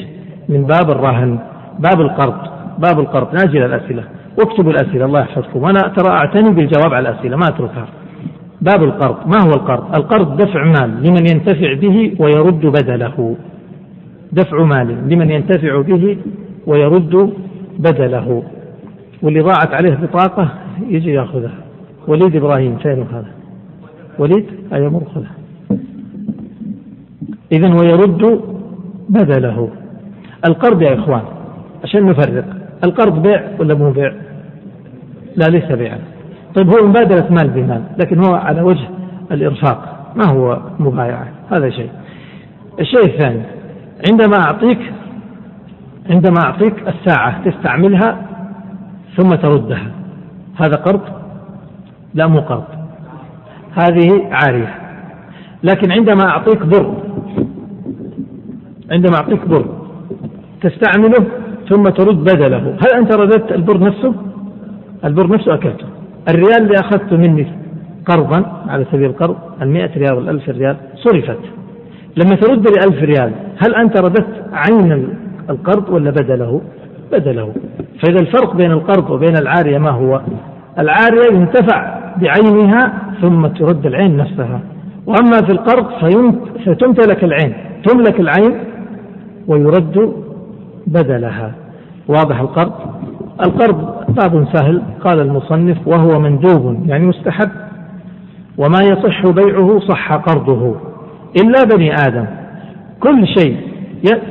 من باب الرهن باب القرض. باب القرض نجي الأسئلة. واكتبوا الأسئلة الله يحفظكم. وأنا ترى أعتني بالجواب على الأسئلة ما أتركها. باب القرض ما هو القرض؟ القرض دفع مال لمن ينتفع به ويرد بدله. دفع مال لمن ينتفع به ويرد بدله. واللي ضاعت عليه بطاقة يجي يأخذها. وليد إبراهيم فين هذا؟ وليد؟ أي مر خذها إذا ويرد بدله. القرض يا إخوان عشان نفرق. القرض بيع ولا مو بيع؟ لا ليس بيعا. طيب هو مبادلة مال بمال لكن هو على وجه الإرفاق ما هو مبايعة؟ هذا شيء. الشيء الثاني عندما أعطيك عندما أعطيك الساعة تستعملها ثم تردها هذا قرض؟ لا مو قرض. هذه عارية. لكن عندما أعطيك بر عندما أعطيك بر تستعمله ثم ترد بدله. هل أنت رددت البر نفسه؟ البر نفسه أكلته. الريال اللي أخذته مني قرضا على سبيل القرض المئة ريال والألف ريال صرفت. لما ترد لي ألف ريال هل أنت رددت عين القرض ولا بدله؟ بدله. فإذا الفرق بين القرض وبين العارية ما هو؟ العارية ينتفع بعينها ثم ترد العين نفسها. وأما في القرض فتمتلك العين. تملك العين ويرد بدلها. واضح القرض؟ القرض باب سهل قال المصنف وهو مندوب يعني مستحب. وما يصح بيعه صح قرضه إلا بني آدم. كل شيء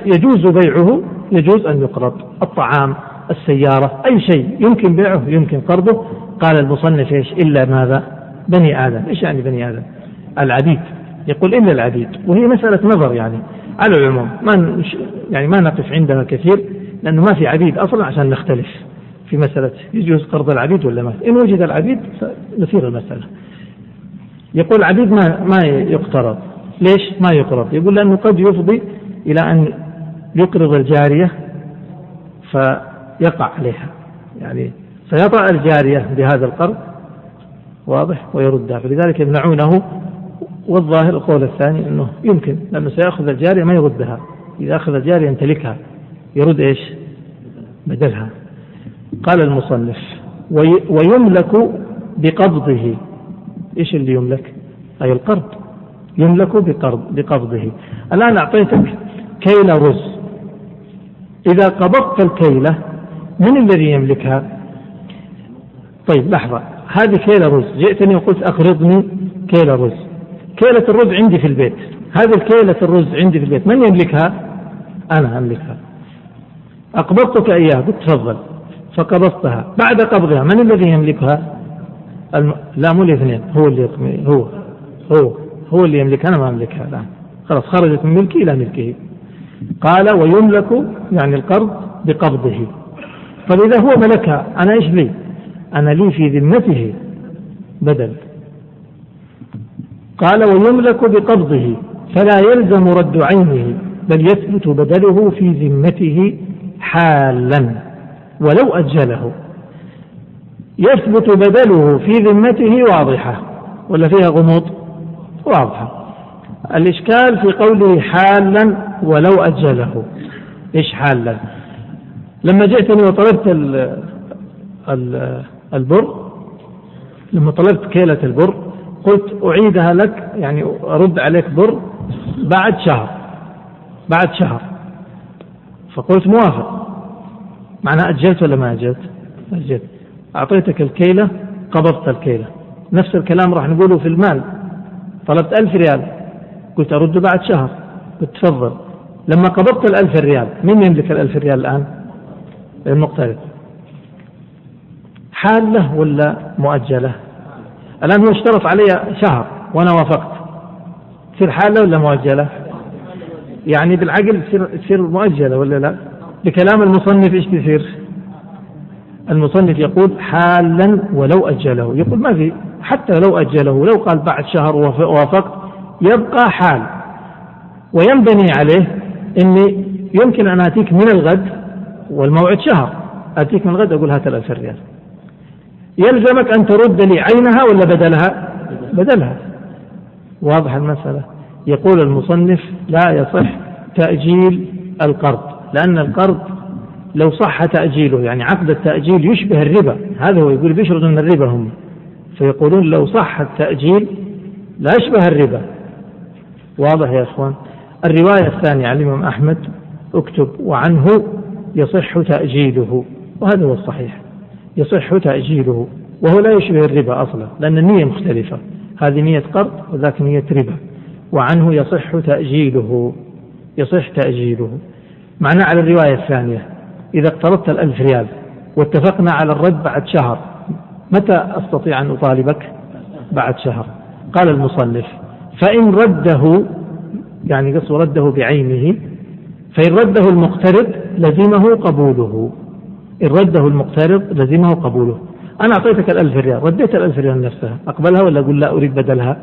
يجوز بيعه يجوز أن يقرض. الطعام السيارة أي شيء يمكن بيعه يمكن قرضه. قال المصنف إيش؟ إلا ماذا؟ بني آدم. إيش يعني بني آدم؟ العبيد. يقول إلا العبيد. وهي مسألة نظر يعني. على العموم. ما يعني ما نقف عندها كثير لأنه ما في عبيد أصلا عشان نختلف في مسألة يجوز قرض العبيد ولا ما؟ إن وجد العبيد نثير المسألة. يقول العبيد ما ما يقترض. ليش ما يقرض؟ يقول لأنه قد يفضي إلى أن يقرض الجارية فيقع عليها. يعني سيطأ الجارية بهذا القرض واضح ويردها فلذلك يمنعونه والظاهر القول الثاني أنه يمكن لأنه سيأخذ الجارية ما يردها. إذا أخذ الجارية يمتلكها. يرد إيش؟ بدلها. قال المصنف ويملك بقبضه. إيش اللي يملك؟ أي القرض. يملك بقرض بقبضه. الآن أعطيتك كيل رز. إذا قبضت الكيلة من الذي يملكها؟ طيب لحظة. هذه كيلة رز. جئتني وقلت أقرضني كيلة رز. كيلة الرز عندي في البيت. هذه الكيلة الرز عندي في البيت. من يملكها؟ أنا أملكها. أقبضتك إياها. قلت تفضل. فقبضتها. بعد قبضها من الذي يملكها؟ الم... لا مو الاثنين. هو اللي هو. هو. هو اللي يملكها. أنا ما أملكها الآن. خلاص خرجت من ملكي إلى ملكه. قال ويملك يعني القرض بقبضه. فإذا هو ملكها أنا إيش لي؟ أنا لي في ذمته بدل. قال ويملك بقبضه فلا يلزم رد عينه بل يثبت بدله في ذمته حالا ولو أجله. يثبت بدله في ذمته واضحة. ولا فيها غموض؟ واضحة. الإشكال في قوله حالا ولو أجله. إيش حالا؟ لما جئتني وطلبت ال ال البر لما طلبت كيلة البر قلت أعيدها لك يعني أرد عليك بر بعد شهر بعد شهر. فقلت موافق. معناه أجلت ولا ما أجلت؟ أجلت. أعطيتك الكيلة قبضت الكيلة. نفس الكلام راح نقوله في المال. طلبت ألف ريال. قلت أرد بعد شهر. قلت تفضل. لما قبضت الألف ريال من يملك الألف ريال الآن؟ المقترض. حالة ولا مؤجلة؟ الآن هو اشترط علي شهر وأنا وافقت. تصير حالة ولا مؤجلة؟ يعني بالعقل تصير مؤجلة ولا لا؟ بكلام المصنف إيش تصير المصنف يقول حالا ولو أجله. يقول ما في حتى لو أجله لو قال بعد شهر وافقت يبقى حال. وينبني عليه إني يمكن أن آتيك من الغد والموعد شهر. آتيك من الغد أقول هات الألف ريال. يلزمك أن ترد لي عينها ولا بدلها؟ بدلها. واضح المسألة. يقول المصنف لا يصح تأجيل القرض لأن القرض لو صح تأجيله يعني عقد التأجيل يشبه الربا. هذا هو يقول بيشرطوا من الربا هم. فيقولون لو صح التأجيل لا يشبه الربا. واضح يا إخوان؟ الرواية الثانية عن الإمام أحمد اكتب وعنه يصح تأجيله وهذا هو الصحيح. يصح تأجيله وهو لا يشبه الربا أصلا لأن النية مختلفة. هذه نية قرض وذاك نية ربا. وعنه يصح تأجيله يصح تأجيله. معناه على الرواية الثانية إذا اقترضت الألف ريال واتفقنا على الرد بعد شهر متى أستطيع أن أطالبك؟ بعد شهر. قال المصنف فإن رده يعني قص رده بعينه فإن رده المقترض لزمه قبوله. إن رده المقترض لزمه قبوله. أنا أعطيتك الألف ريال. رديت الألف ريال نفسها. أقبلها ولا أقول لا أريد بدلها؟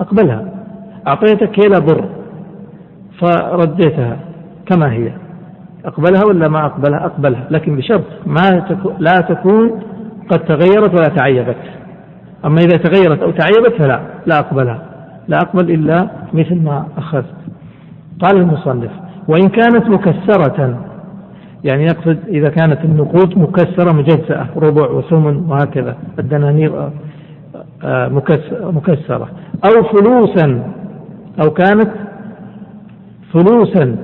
أقبلها. أعطيتك كيلة بر. فرديتها كما هي. أقبلها ولا ما أقبلها؟ أقبلها. لكن بشرط ما تكو لا تكون قد تغيرت ولا تعيبت. أما إذا تغيرت أو تعيبت فلا لا أقبلها. لا أقبل إلا مثل ما أخذت. قال المصنف وإن كانت مكسرة يعني يقصد إذا كانت النقود مكسرة مجزأة ربع وثمن وهكذا الدنانير آه، آه، مكسرة. أو فلوسا أو كانت فلوسا.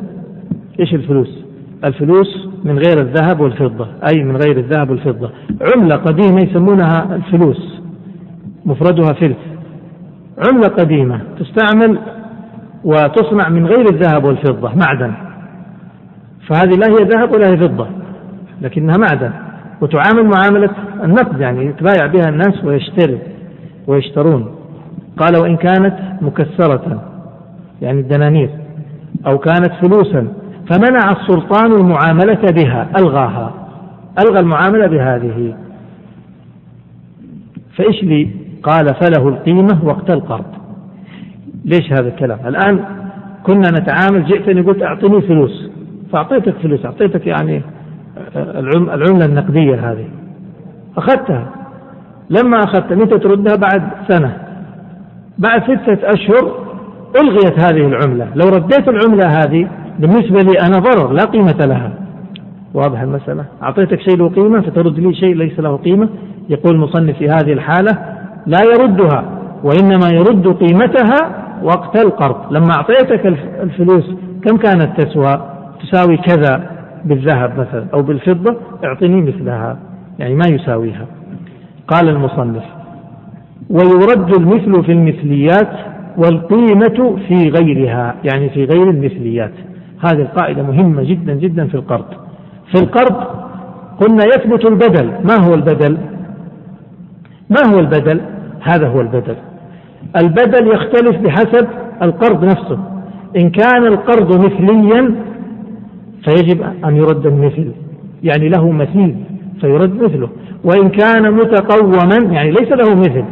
إيش الفلوس؟ الفلوس من غير الذهب والفضة أي من غير الذهب والفضة. عملة قديمة يسمونها الفلوس مفردها فلس. عملة قديمة تستعمل وتصنع من غير الذهب والفضة معدن. فهذه لا هي ذهب ولا هي فضة لكنها معدن. وتعامل معاملة النقد يعني يتبايع بها الناس ويشتري ويشترون. قال وإن كانت مكسرة يعني الدنانير أو كانت فلوسا فمنع السلطان المعاملة بها ألغاها. ألغى المعاملة بهذه. فإيش لي؟ قال فله القيمة وقت القرض. ليش هذا الكلام؟ الآن كنا نتعامل جئتني قلت أعطني فلوس. فأعطيتك فلوس أعطيتك يعني العملة النقدية هذه. أخذتها. لما أخذتها متى تردها بعد سنة. بعد ستة أشهر ألغيت هذه العملة. لو رديت العملة هذه بالنسبة لي أنا ضرر لا قيمة لها. واضح المسألة؟ أعطيتك شيء له قيمة فترد لي شيء ليس له قيمة. يقول المصنف في هذه الحالة لا يردها وإنما يرد قيمتها وقت القرض. لما أعطيتك الفلوس كم كانت تسوى؟ تساوي كذا بالذهب مثلا أو بالفضة اعطني مثلها يعني ما يساويها. قال المصنف ويرد المثل في المثليات والقيمة في غيرها يعني في غير المثليات. هذه القاعدة مهمة جدا جدا في القرض. في القرض قلنا يثبت البدل. ما هو البدل؟ ما هو البدل؟ هذا هو البدل. البدل يختلف بحسب القرض نفسه. إن كان القرض مثليا فيجب أن يرد المثل يعني له مثيل فيرد مثله. وإن كان متقوما يعني ليس له مثل.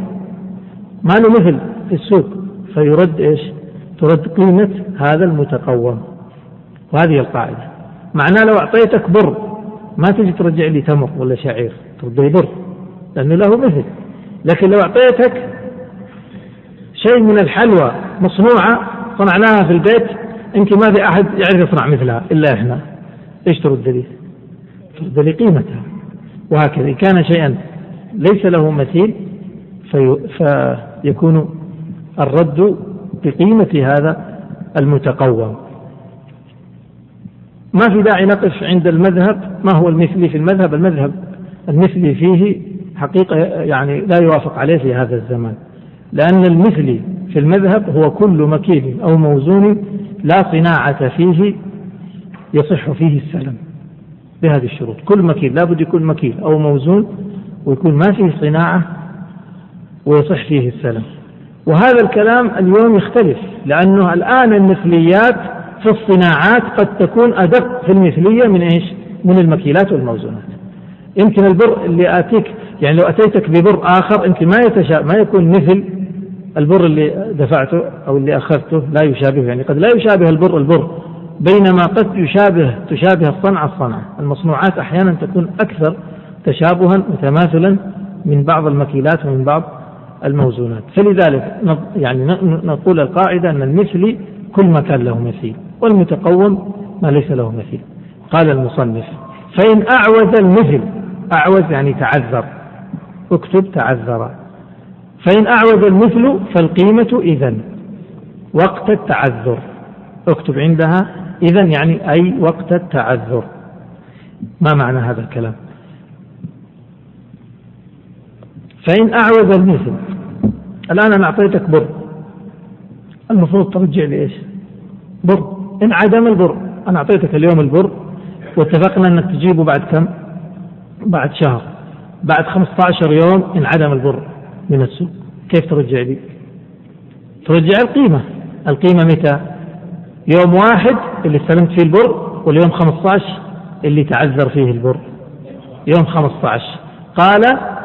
ما له مثل في السوق؟ فيرد إيش؟ ترد قيمة هذا المتقوم. وهذه القاعدة. معناه لو أعطيتك بر ما تجي ترجع لي تمر ولا شعير. ترد لي بر لأنه له مثل. لكن لو أعطيتك شيء من الحلوى مصنوعة صنعناها في البيت يمكن ما في أحد يعرف يصنع مثلها إلا إحنا إيش ترد لي؟ ترد لي قيمتها. وهكذا إن كان شيئا ليس له مثيل في فيكون الرد بقيمة هذا المتقوم. ما في داعي نقف عند المذهب. ما هو المثلي في المذهب؟ المذهب المثلي فيه حقيقة يعني لا يوافق عليه في هذا الزمان. لأن المثلي في المذهب هو كل مكيل أو موزون لا صناعة فيه يصح فيه السلم بهذه الشروط. كل مكيل لابد يكون مكيل أو موزون ويكون ما فيه صناعة ويصح فيه السلم. وهذا الكلام اليوم يختلف لأنه الآن المثليات في الصناعات قد تكون أدق في المثلية من إيش؟ من المكيلات والموزونات. يمكن البر اللي آتيك يعني لو أتيتك ببر آخر يمكن ما يتشا ما يكون مثل البر اللي دفعته أو اللي أخذته لا يشابه يعني قد لا يشابه البر البر بينما قد يشابه تشابه الصنعة الصنعة المصنوعات أحيانا تكون أكثر تشابها وتماثلا من بعض المكيلات ومن بعض الموزونات. فلذلك يعني نقول القاعدة أن المثلي كل ما كان له مثيل والمتقوم ما ليس له مثيل. قال المصنف فإن أعوز المثل أعوز يعني تعذر اكتب تعذر. فإن أعوز المثل فالقيمة إذا وقت التعذر. اكتب عندها إذا يعني أي وقت التعذر. ما معنى هذا الكلام؟ فإن أعوز المثل الآن أنا أعطيتك بر. المفروض ترجع لي إيش؟ بر. إن عدم البر أنا أعطيتك اليوم البر واتفقنا أنك تجيبه بعد كم؟ بعد شهر. بعد 15 يوم انعدم البر. من السوق. كيف ترجع لي؟ ترجع القيمة. القيمة متى؟ يوم واحد اللي استلمت فيه البر واليوم 15 اللي تعذر فيه البر. يوم 15 قال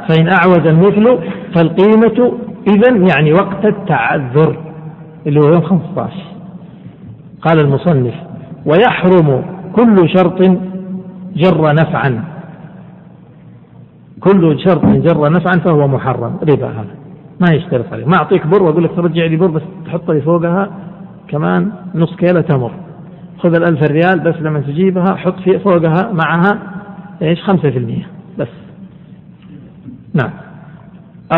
فإن أعوز المثل فالقيمة إذا يعني وقت التعذر اللي هو يوم 15 قال المصنف ويحرم كل شرط جر نفعا. كل شرط جر نفعا فهو محرم. ربا هذا. ما يشترط عليه. ما أعطيك بر وأقول لك ترجع لي بر بس تحط لي فوقها كمان نص كيلة تمر. خذ الألف ريال بس لما تجيبها حط في فوقها معها إيش؟ خمسة في المية. بس. نعم.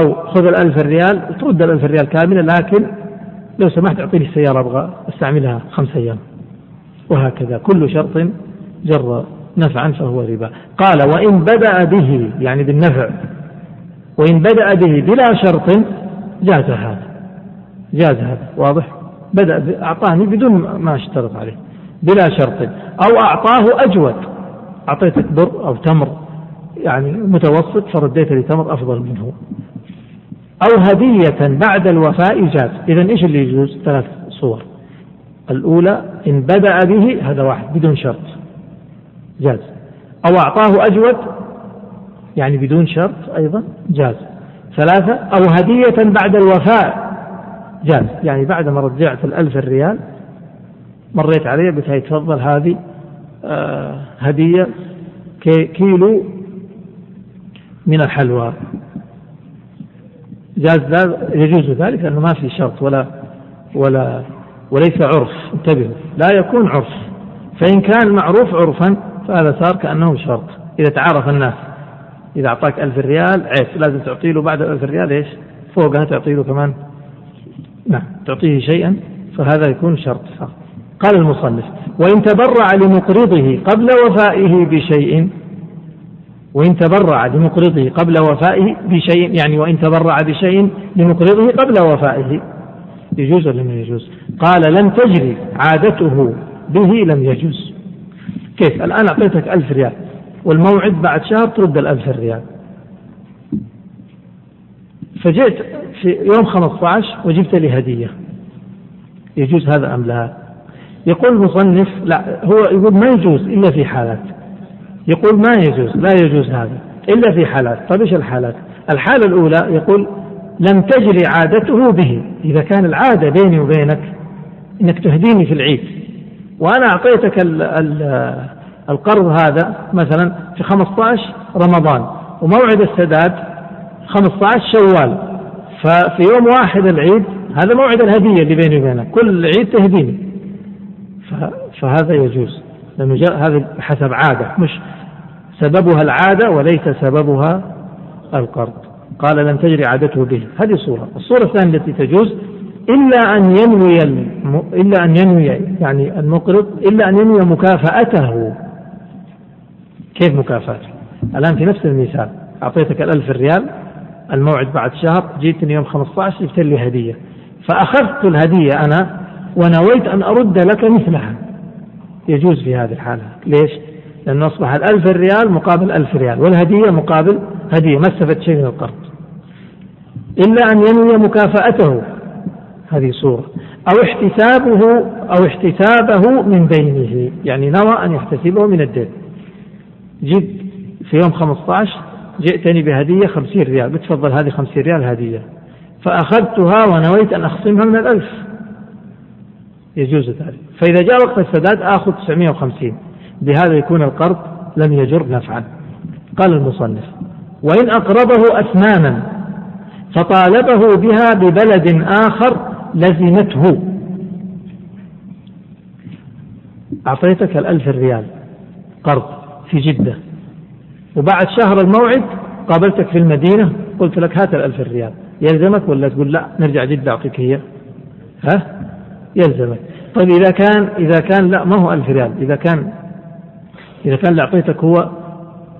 أو خذ الألف ريال وترد الألف ريال كاملة لكن لو سمحت أعطيني السيارة أبغى أستعملها خمس أيام. وهكذا. كل شرط جر نفعا فهو ربا. قال وإن بدأ به يعني بالنفع وإن بدأ به بلا شرط جاز هذا. جاز هذا. واضح؟ بدأ أعطاني بدون ما اشترط عليه. بلا شرط. أو أعطاه أجود. أعطيتك بر أو تمر. يعني متوسط فرديت لي تمر أفضل منه. أو هدية بعد الوفاء جاز. إذا إيش اللي يجوز؟ ثلاث صور. الأولى إن بدأ به هذا واحد بدون شرط. جاز. أو أعطاه أجود يعني بدون شرط أيضا جاز. ثلاثة أو هدية بعد الوفاء جاز. يعني بعد ما رجعت الألف الريال مريت عليه قلت هاي تفضل هذه آه هدية كيلو من الحلوى. جاز يجوز ذلك لأنه ما في شرط ولا ولا وليس عرف. انتبهوا. لا يكون عرف. فإن كان معروف عرفا فهذا صار كأنه شرط. إذا تعارف الناس إذا أعطاك ألف ريال عيب لازم تعطي له بعد ألف ريال إيش؟ فوقها تعطي له كمان. نعم تعطيه شيئا فهذا يكون شرط صار. قال المصنف وإن تبرع لمقرضه قبل وفائه بشيء وإن تبرع لمقرضه قبل وفائه بشيء يعني وإن تبرع بشيء لمقرضه قبل وفائه. يجوز ولا ما يجوز؟ قال لم تجري عادته به لم يجوز. كيف؟ الآن أعطيتك ألف ريال. والموعد بعد شهر ترد الألف ريال. فجئت في يوم 15 وجبت لي هدية. يجوز هذا أم لا؟ يقول المصنف لا هو يقول ما يجوز إلا في حالات. يقول ما يجوز لا يجوز هذا إلا في حالات. طيب إيش الحالات؟ الحالة الأولى يقول لم تجري عادته به. إذا كان العادة بيني وبينك أنك تهديني في العيد. وأنا أعطيتك ال ال القرض هذا مثلا في 15 رمضان وموعد السداد 15 شوال. ففي يوم واحد العيد هذا موعد الهدية اللي بيني وبينك كل عيد تهديني. فهذا يجوز لأنه هذا حسب عادة مش سببها العادة وليس سببها القرض. قال لم تجري عادته به. هذه صورة الصورة الثانية التي تجوز إلا أن ينوي إلا أن ينوي يعني المقرض إلا أن ينوي مكافأته. كيف مكافأته؟ الآن في نفس المثال أعطيتك الألف ريال الموعد بعد شهر جيتني يوم 15 جبت لي هدية. فأخذت الهدية أنا ونويت أن أرد لك مثلها. يجوز في هذه الحالة. ليش؟ لأنه أصبح الألف ريال مقابل ألف ريال والهدية مقابل هدية ما استفدت شيء من القرض. إلا أن ينوي مكافأته. هذه صورة. أو احتسابه أو احتسابه من دينه يعني نوى أن يحتسبه من الدين. جيت في يوم 15 جئتني بهدية 50 ريال. بتفضل هذه 50 ريال هدية. فأخذتها ونويت أن أخصمها من الألف. يجوز ذلك. فإذا جاء وقت السداد آخذ 950 بهذا يكون القرض لم يجر نفعا. قال المصنف وإن أقرضه أثمانا فطالبه بها ببلد آخر لزمته. أعطيتك الألف ريال قرض في جدة. وبعد شهر الموعد قابلتك في المدينة قلت لك هات الألف ريال يلزمك ولا تقول لا نرجع جدة أعطيك هي؟ ها؟ يلزمك. طيب إذا كان إذا كان لا ما هو ألف ريال؟ إذا كان إذا كان اللي أعطيتك هو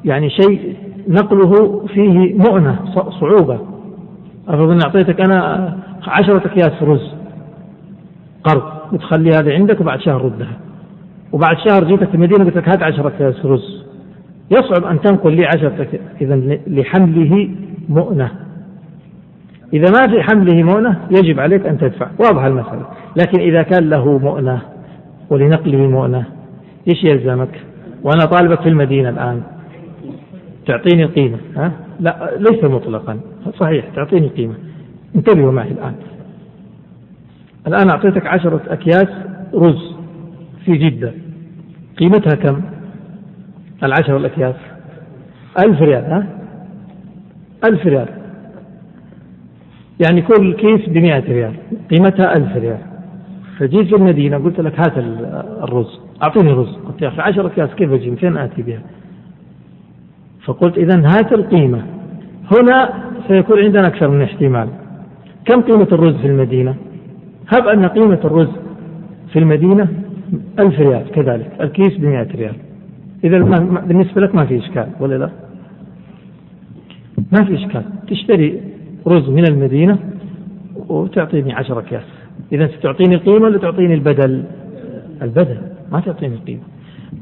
يعني شيء نقله فيه مؤنة صعوبة. أفرض أن أعطيتك أنا عشرة أكياس رز. قرض. وتخلي هذه عندك وبعد شهر ردها. وبعد شهر جيتك المدينة قلت لك هات عشرة أكياس رز. يصعب أن تنقل لي عشرة إذا لحمله مؤنة. إذا ما في حمله مؤنة يجب عليك أن تدفع. واضحة المسألة. لكن إذا كان له مؤنة ولنقله مؤنة إيش يلزمك؟ وأنا طالبك في المدينة الآن. تعطيني القيمة ها؟ لا ليس مطلقا. صحيح تعطيني قيمة. انتبهوا معي الآن. الآن أعطيتك عشرة أكياس رز في جدة. قيمتها كم؟ العشرة الأكياس. ألف ريال ها؟ ألف ريال. يعني كل كيس بمئة ريال. قيمتها ألف ريال. فجيت في المدينة قلت لك هات الرز. أعطيني رز. قلت يا أخي عشرة أكياس كيف أجي؟ فين آتي بها. فقلت إذا هات القيمة. هنا سيكون عندنا أكثر من احتمال. كم قيمة الرز في المدينة؟ هب أن قيمة الرز في المدينة ألف ريال كذلك. الكيس بمئة ريال. إذا بالنسبة لك ما في إشكال ولا لا؟ ما في إشكال. تشتري رز من المدينة وتعطيني عشرة أكياس إذا ستعطيني القيمة ولا تعطيني البدل؟ البدل ما تعطيني القيمة.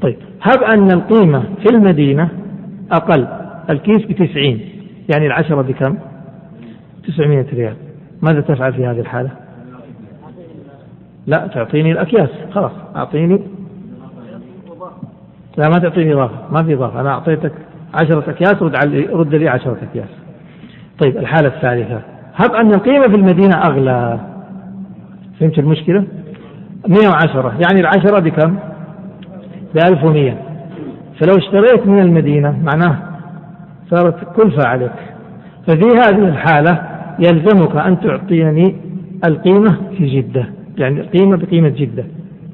طيب هب أن القيمة في المدينة أقل الكيس بتسعين يعني العشرة بكم؟ تسعمائة ريال. ماذا تفعل في هذه الحالة؟ لا تعطيني الأكياس خلاص أعطيني. لا ما تعطيني إضافة ما في إضافة أنا أعطيتك عشرة أكياس رد, علي رد لي عشرة أكياس. طيب الحالة الثالثة. هب أن القيمة في المدينة أغلى. فهمت المشكلة؟ 110 يعني العشرة بكم؟ ب 1100 فلو اشتريت من المدينة معناه صارت كلفة عليك. ففي هذه الحالة يلزمك أن تعطيني القيمة في جدة. يعني قيمة بقيمة جدة.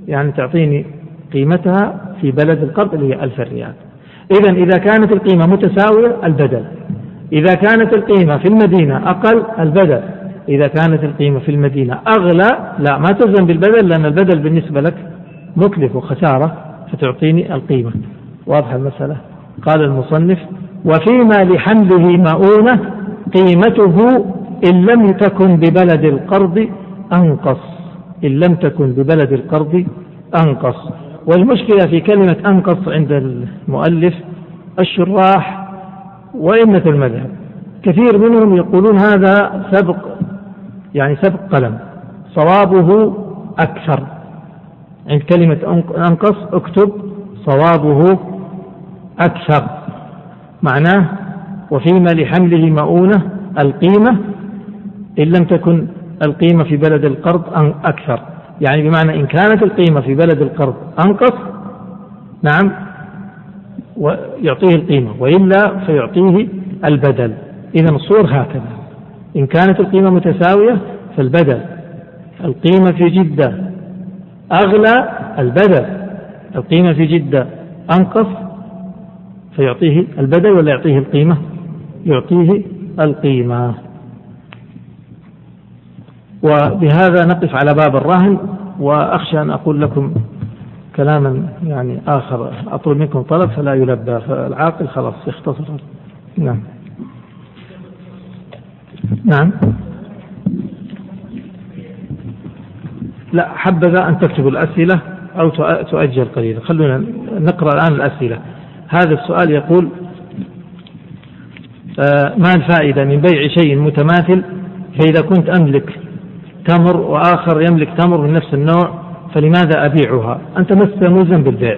يعني تعطيني قيمتها في بلد القرض اللي هي ألف ريال. إذا إذا كانت القيمة متساوية البدل. إذا كانت القيمة في المدينة أقل البدل. إذا كانت القيمة في المدينة أغلى لا ما تلزم بالبدل لأن البدل بالنسبة لك مكلف وخسارة فتعطيني القيمة. واضحة المسألة؟ قال المصنف وفيما لحمله مؤونة قيمته إن لم تكن ببلد القرض أنقص. إن لم تكن ببلد القرض أنقص. والمشكلة في كلمة أنقص عند المؤلف الشراح وإمة المذهب. كثير منهم يقولون هذا سبق يعني سبق قلم. صوابه أكثر. عند كلمة أنقص اكتب صوابه أكثر. معناه وفيما لحمله مؤونة القيمة إن لم تكن القيمة في بلد القرض أكثر. يعني بمعنى إن كانت القيمة في بلد القرض أنقص نعم ويعطيه القيمة وإلا فيعطيه البدل. إذا الصور هكذا. إن كانت القيمة متساوية فالبدل. القيمة في جدة أغلى البدل. القيمة في جدة أنقص فيعطيه البدل ولا يعطيه القيمة؟ يعطيه القيمة. وبهذا نقف على باب الرهن وأخشى أن أقول لكم كلاما يعني آخر. أطلب منكم طلب فلا يلبى فالعاقل خلاص يختصر. نعم. نعم. لا حبذا أن تكتبوا الأسئلة أو تؤجل قليلا. خلونا نقرأ الآن الأسئلة. هذا السؤال يقول آه، ما الفائدة من بيع شيء متماثل فإذا كنت أملك تمر وآخر يملك تمر من نفس النوع فلماذا أبيعها؟ أنت لست ملزم بالبيع.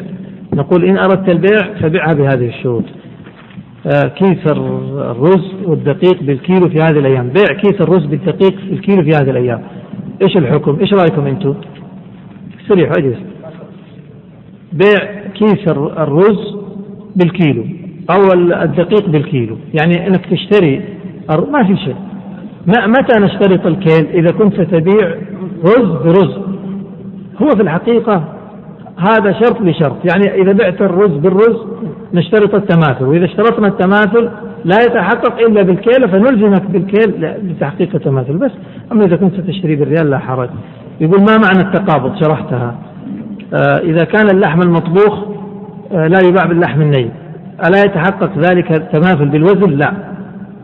نقول إن أردت البيع فبيعها بهذه الشروط. آه، كيس الرز والدقيق بالكيلو في هذه الأيام. بيع كيس الرز بالدقيق بالكيلو في هذه الأيام. إيش الحكم؟ إيش رأيكم أنتم؟ سريع اجلس. بيع كيس الرز بالكيلو أو الدقيق بالكيلو. يعني أنك تشتري ما في شيء. متى نشترط الكيل؟ إذا كنت ستبيع رز برز. هو في الحقيقة هذا شرط لشرط. يعني إذا بعت الرز بالرز نشترط التماثل. وإذا اشترطنا التماثل لا يتحقق إلا بالكيل فنلزمك بالكيل لتحقيق التماثل. بس أما إذا كنت تشتري بالريال لا حرج. يقول ما معنى التقابض؟ شرحتها. آه إذا كان اللحم المطبوخ آه لا يباع باللحم الني. ألا يتحقق ذلك التماثل بالوزن؟ لا.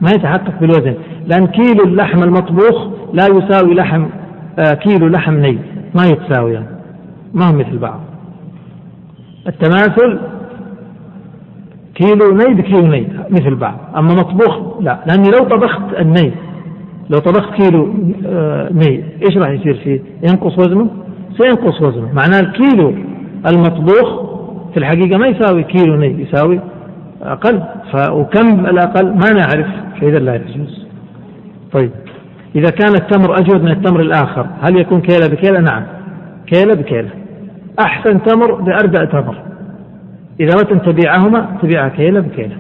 ما يتحقق بالوزن. لأن كيلو اللحم المطبوخ لا يساوي لحم آه كيلو لحم ني. ما يتساويان يعني. ما هم مثل بعض. التماثل كيلو ني بكيلو ني مثل بعض. أما مطبوخ لا. لأني لو طبخت الني لو طبخت كيلو آه ني إيش راح يصير فيه؟ ينقص وزنه؟ سينقص وزنه. معناه الكيلو المطبوخ في الحقيقة ما يساوي كيلو ني يساوي أقل وكم الأقل؟ ما نعرف فإذا لا يجوز. طيب إذا كان التمر أجود من التمر الآخر هل يكون كيلة بكيلة؟ نعم كيلة بكيلة. أحسن تمر بأردأ تمر. إذا أردت تبيعهما تبيعها كيلة بكيلة.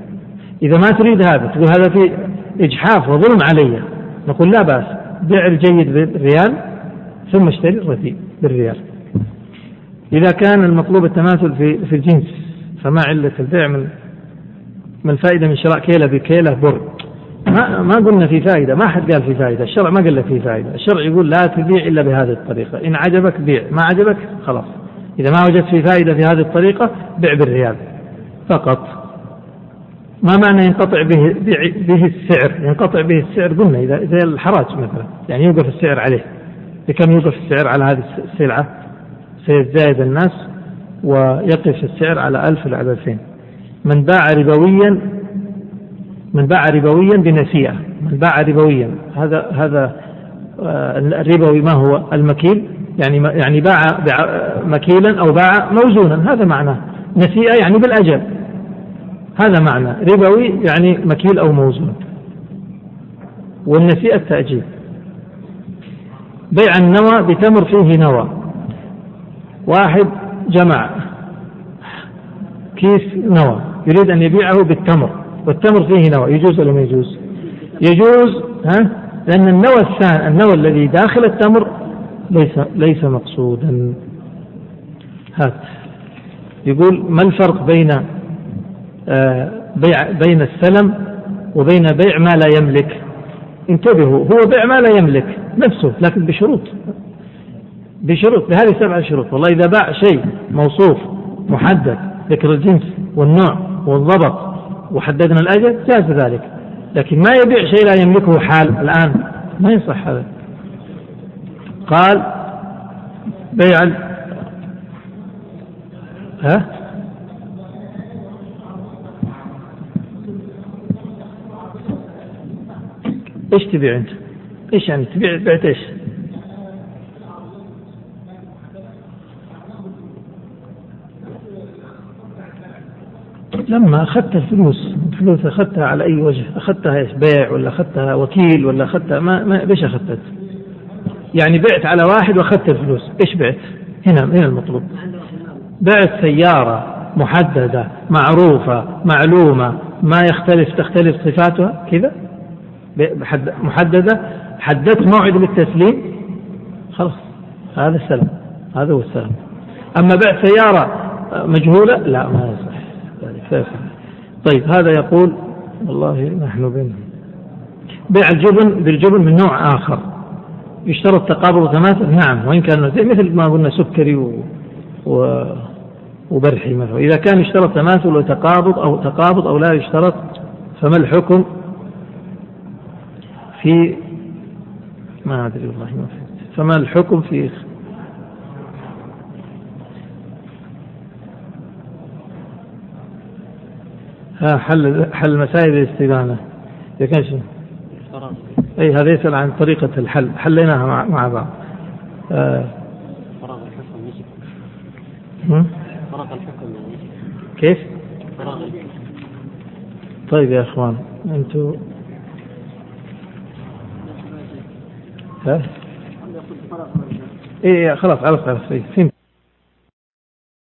إذا ما تريد هذا تقول هذا في إجحاف وظلم علي. نقول لا بأس بيع الجيد بالريال ثم اشتري الرديء بالريال. إذا كان المطلوب التماثل في في الجنس فما علة البيع من من فائدة من شراء كيلة بكيلة بر. ما ما قلنا في فائدة ما حد قال في فائدة الشرع ما قال لك في فائدة. الشرع يقول لا تبيع إلا بهذه الطريقة إن عجبك بيع ما عجبك خلاص. إذا ما وجدت في فائدة في هذه الطريقة بيع بالريال فقط. ما معنى ينقطع به به السعر؟ ينقطع به السعر قلنا إذا زي الحراج مثلا يعني يوقف السعر عليه. بكم يوقف السعر على هذه السلعة؟ سيزداد الناس ويقف السعر على ألف إلى ألفين من باع ربويا من باع ربويا بنسيئة. من باع ربويا. هذا هذا آه، الربوي ما هو؟ المكيل. يعني يعني باع مكيلا أو باع موزونا. هذا معناه. نسيئة يعني بالأجل. هذا معنى. ربوي يعني مكيل أو موزون. والنسيئة التأجيل. بيع النوى بتمر فيه نوى. واحد جمع. كيس نوى يريد أن يبيعه بالتمر والتمر فيه نوى يجوز ولا ما يجوز؟ يجوز ها؟ لأن النوى الثاني النوى الذي داخل التمر ليس ليس مقصودا. هات. يقول ما الفرق بين آه بيع بين السلم وبين بيع ما لا يملك؟ انتبهوا هو بيع ما لا يملك نفسه لكن بشروط. بشروط بهذه سبع شروط. والله إذا باع شيء موصوف محدد ذكر الجنس والنوع والضبط وحددنا الأجل جاز ذلك لكن ما يبيع شيء لا يملكه حال الآن ما يصح هذا قال بيع ها إيش تبيع أنت؟ إيش يعني تبيع بعت إيش؟ لما أخذت الفلوس الفلوس أخذتها على أي وجه؟ أخذتها إيش بيع ولا أخذتها وكيل ولا أخذتها؟ ما, ما بيش أخذت؟ يعني بعت على واحد وأخذت الفلوس إيش بعت؟ هنا هنا المطلوب. بعت سيارة محددة معروفة معلومة ما يختلف تختلف صفاتها؟ كذا؟ محددة؟ حددت موعد للتسليم؟ خلاص هذا السلام هذا هو السلام أما بعت سيارة مجهولة؟ لا ما يصح. طيب هذا يقول والله نحن بينهم بيع الجبن بالجبن من نوع آخر. يشترط تقابض وتماثل نعم. وإن كان مثل ما قلنا سكري و... و... وبرحي مثلا. إذا كان يشترط تماثل وتقابض أو تقابض أو لا يشترط فما الحكم في ما أدري والله ما فهمت. فما الحكم في ها حل حل مسائل الاستبانة إذا كان شو أي هذا يسأل عن طريقة الحل. حليناها مع, مع بعض. آه. فراغ الحكم. فراغ الحكم. كيف؟ فراغ الحكم. طيب يا إخوان أنتم ها؟ إيه خلاص عرفت عرفت فهمت.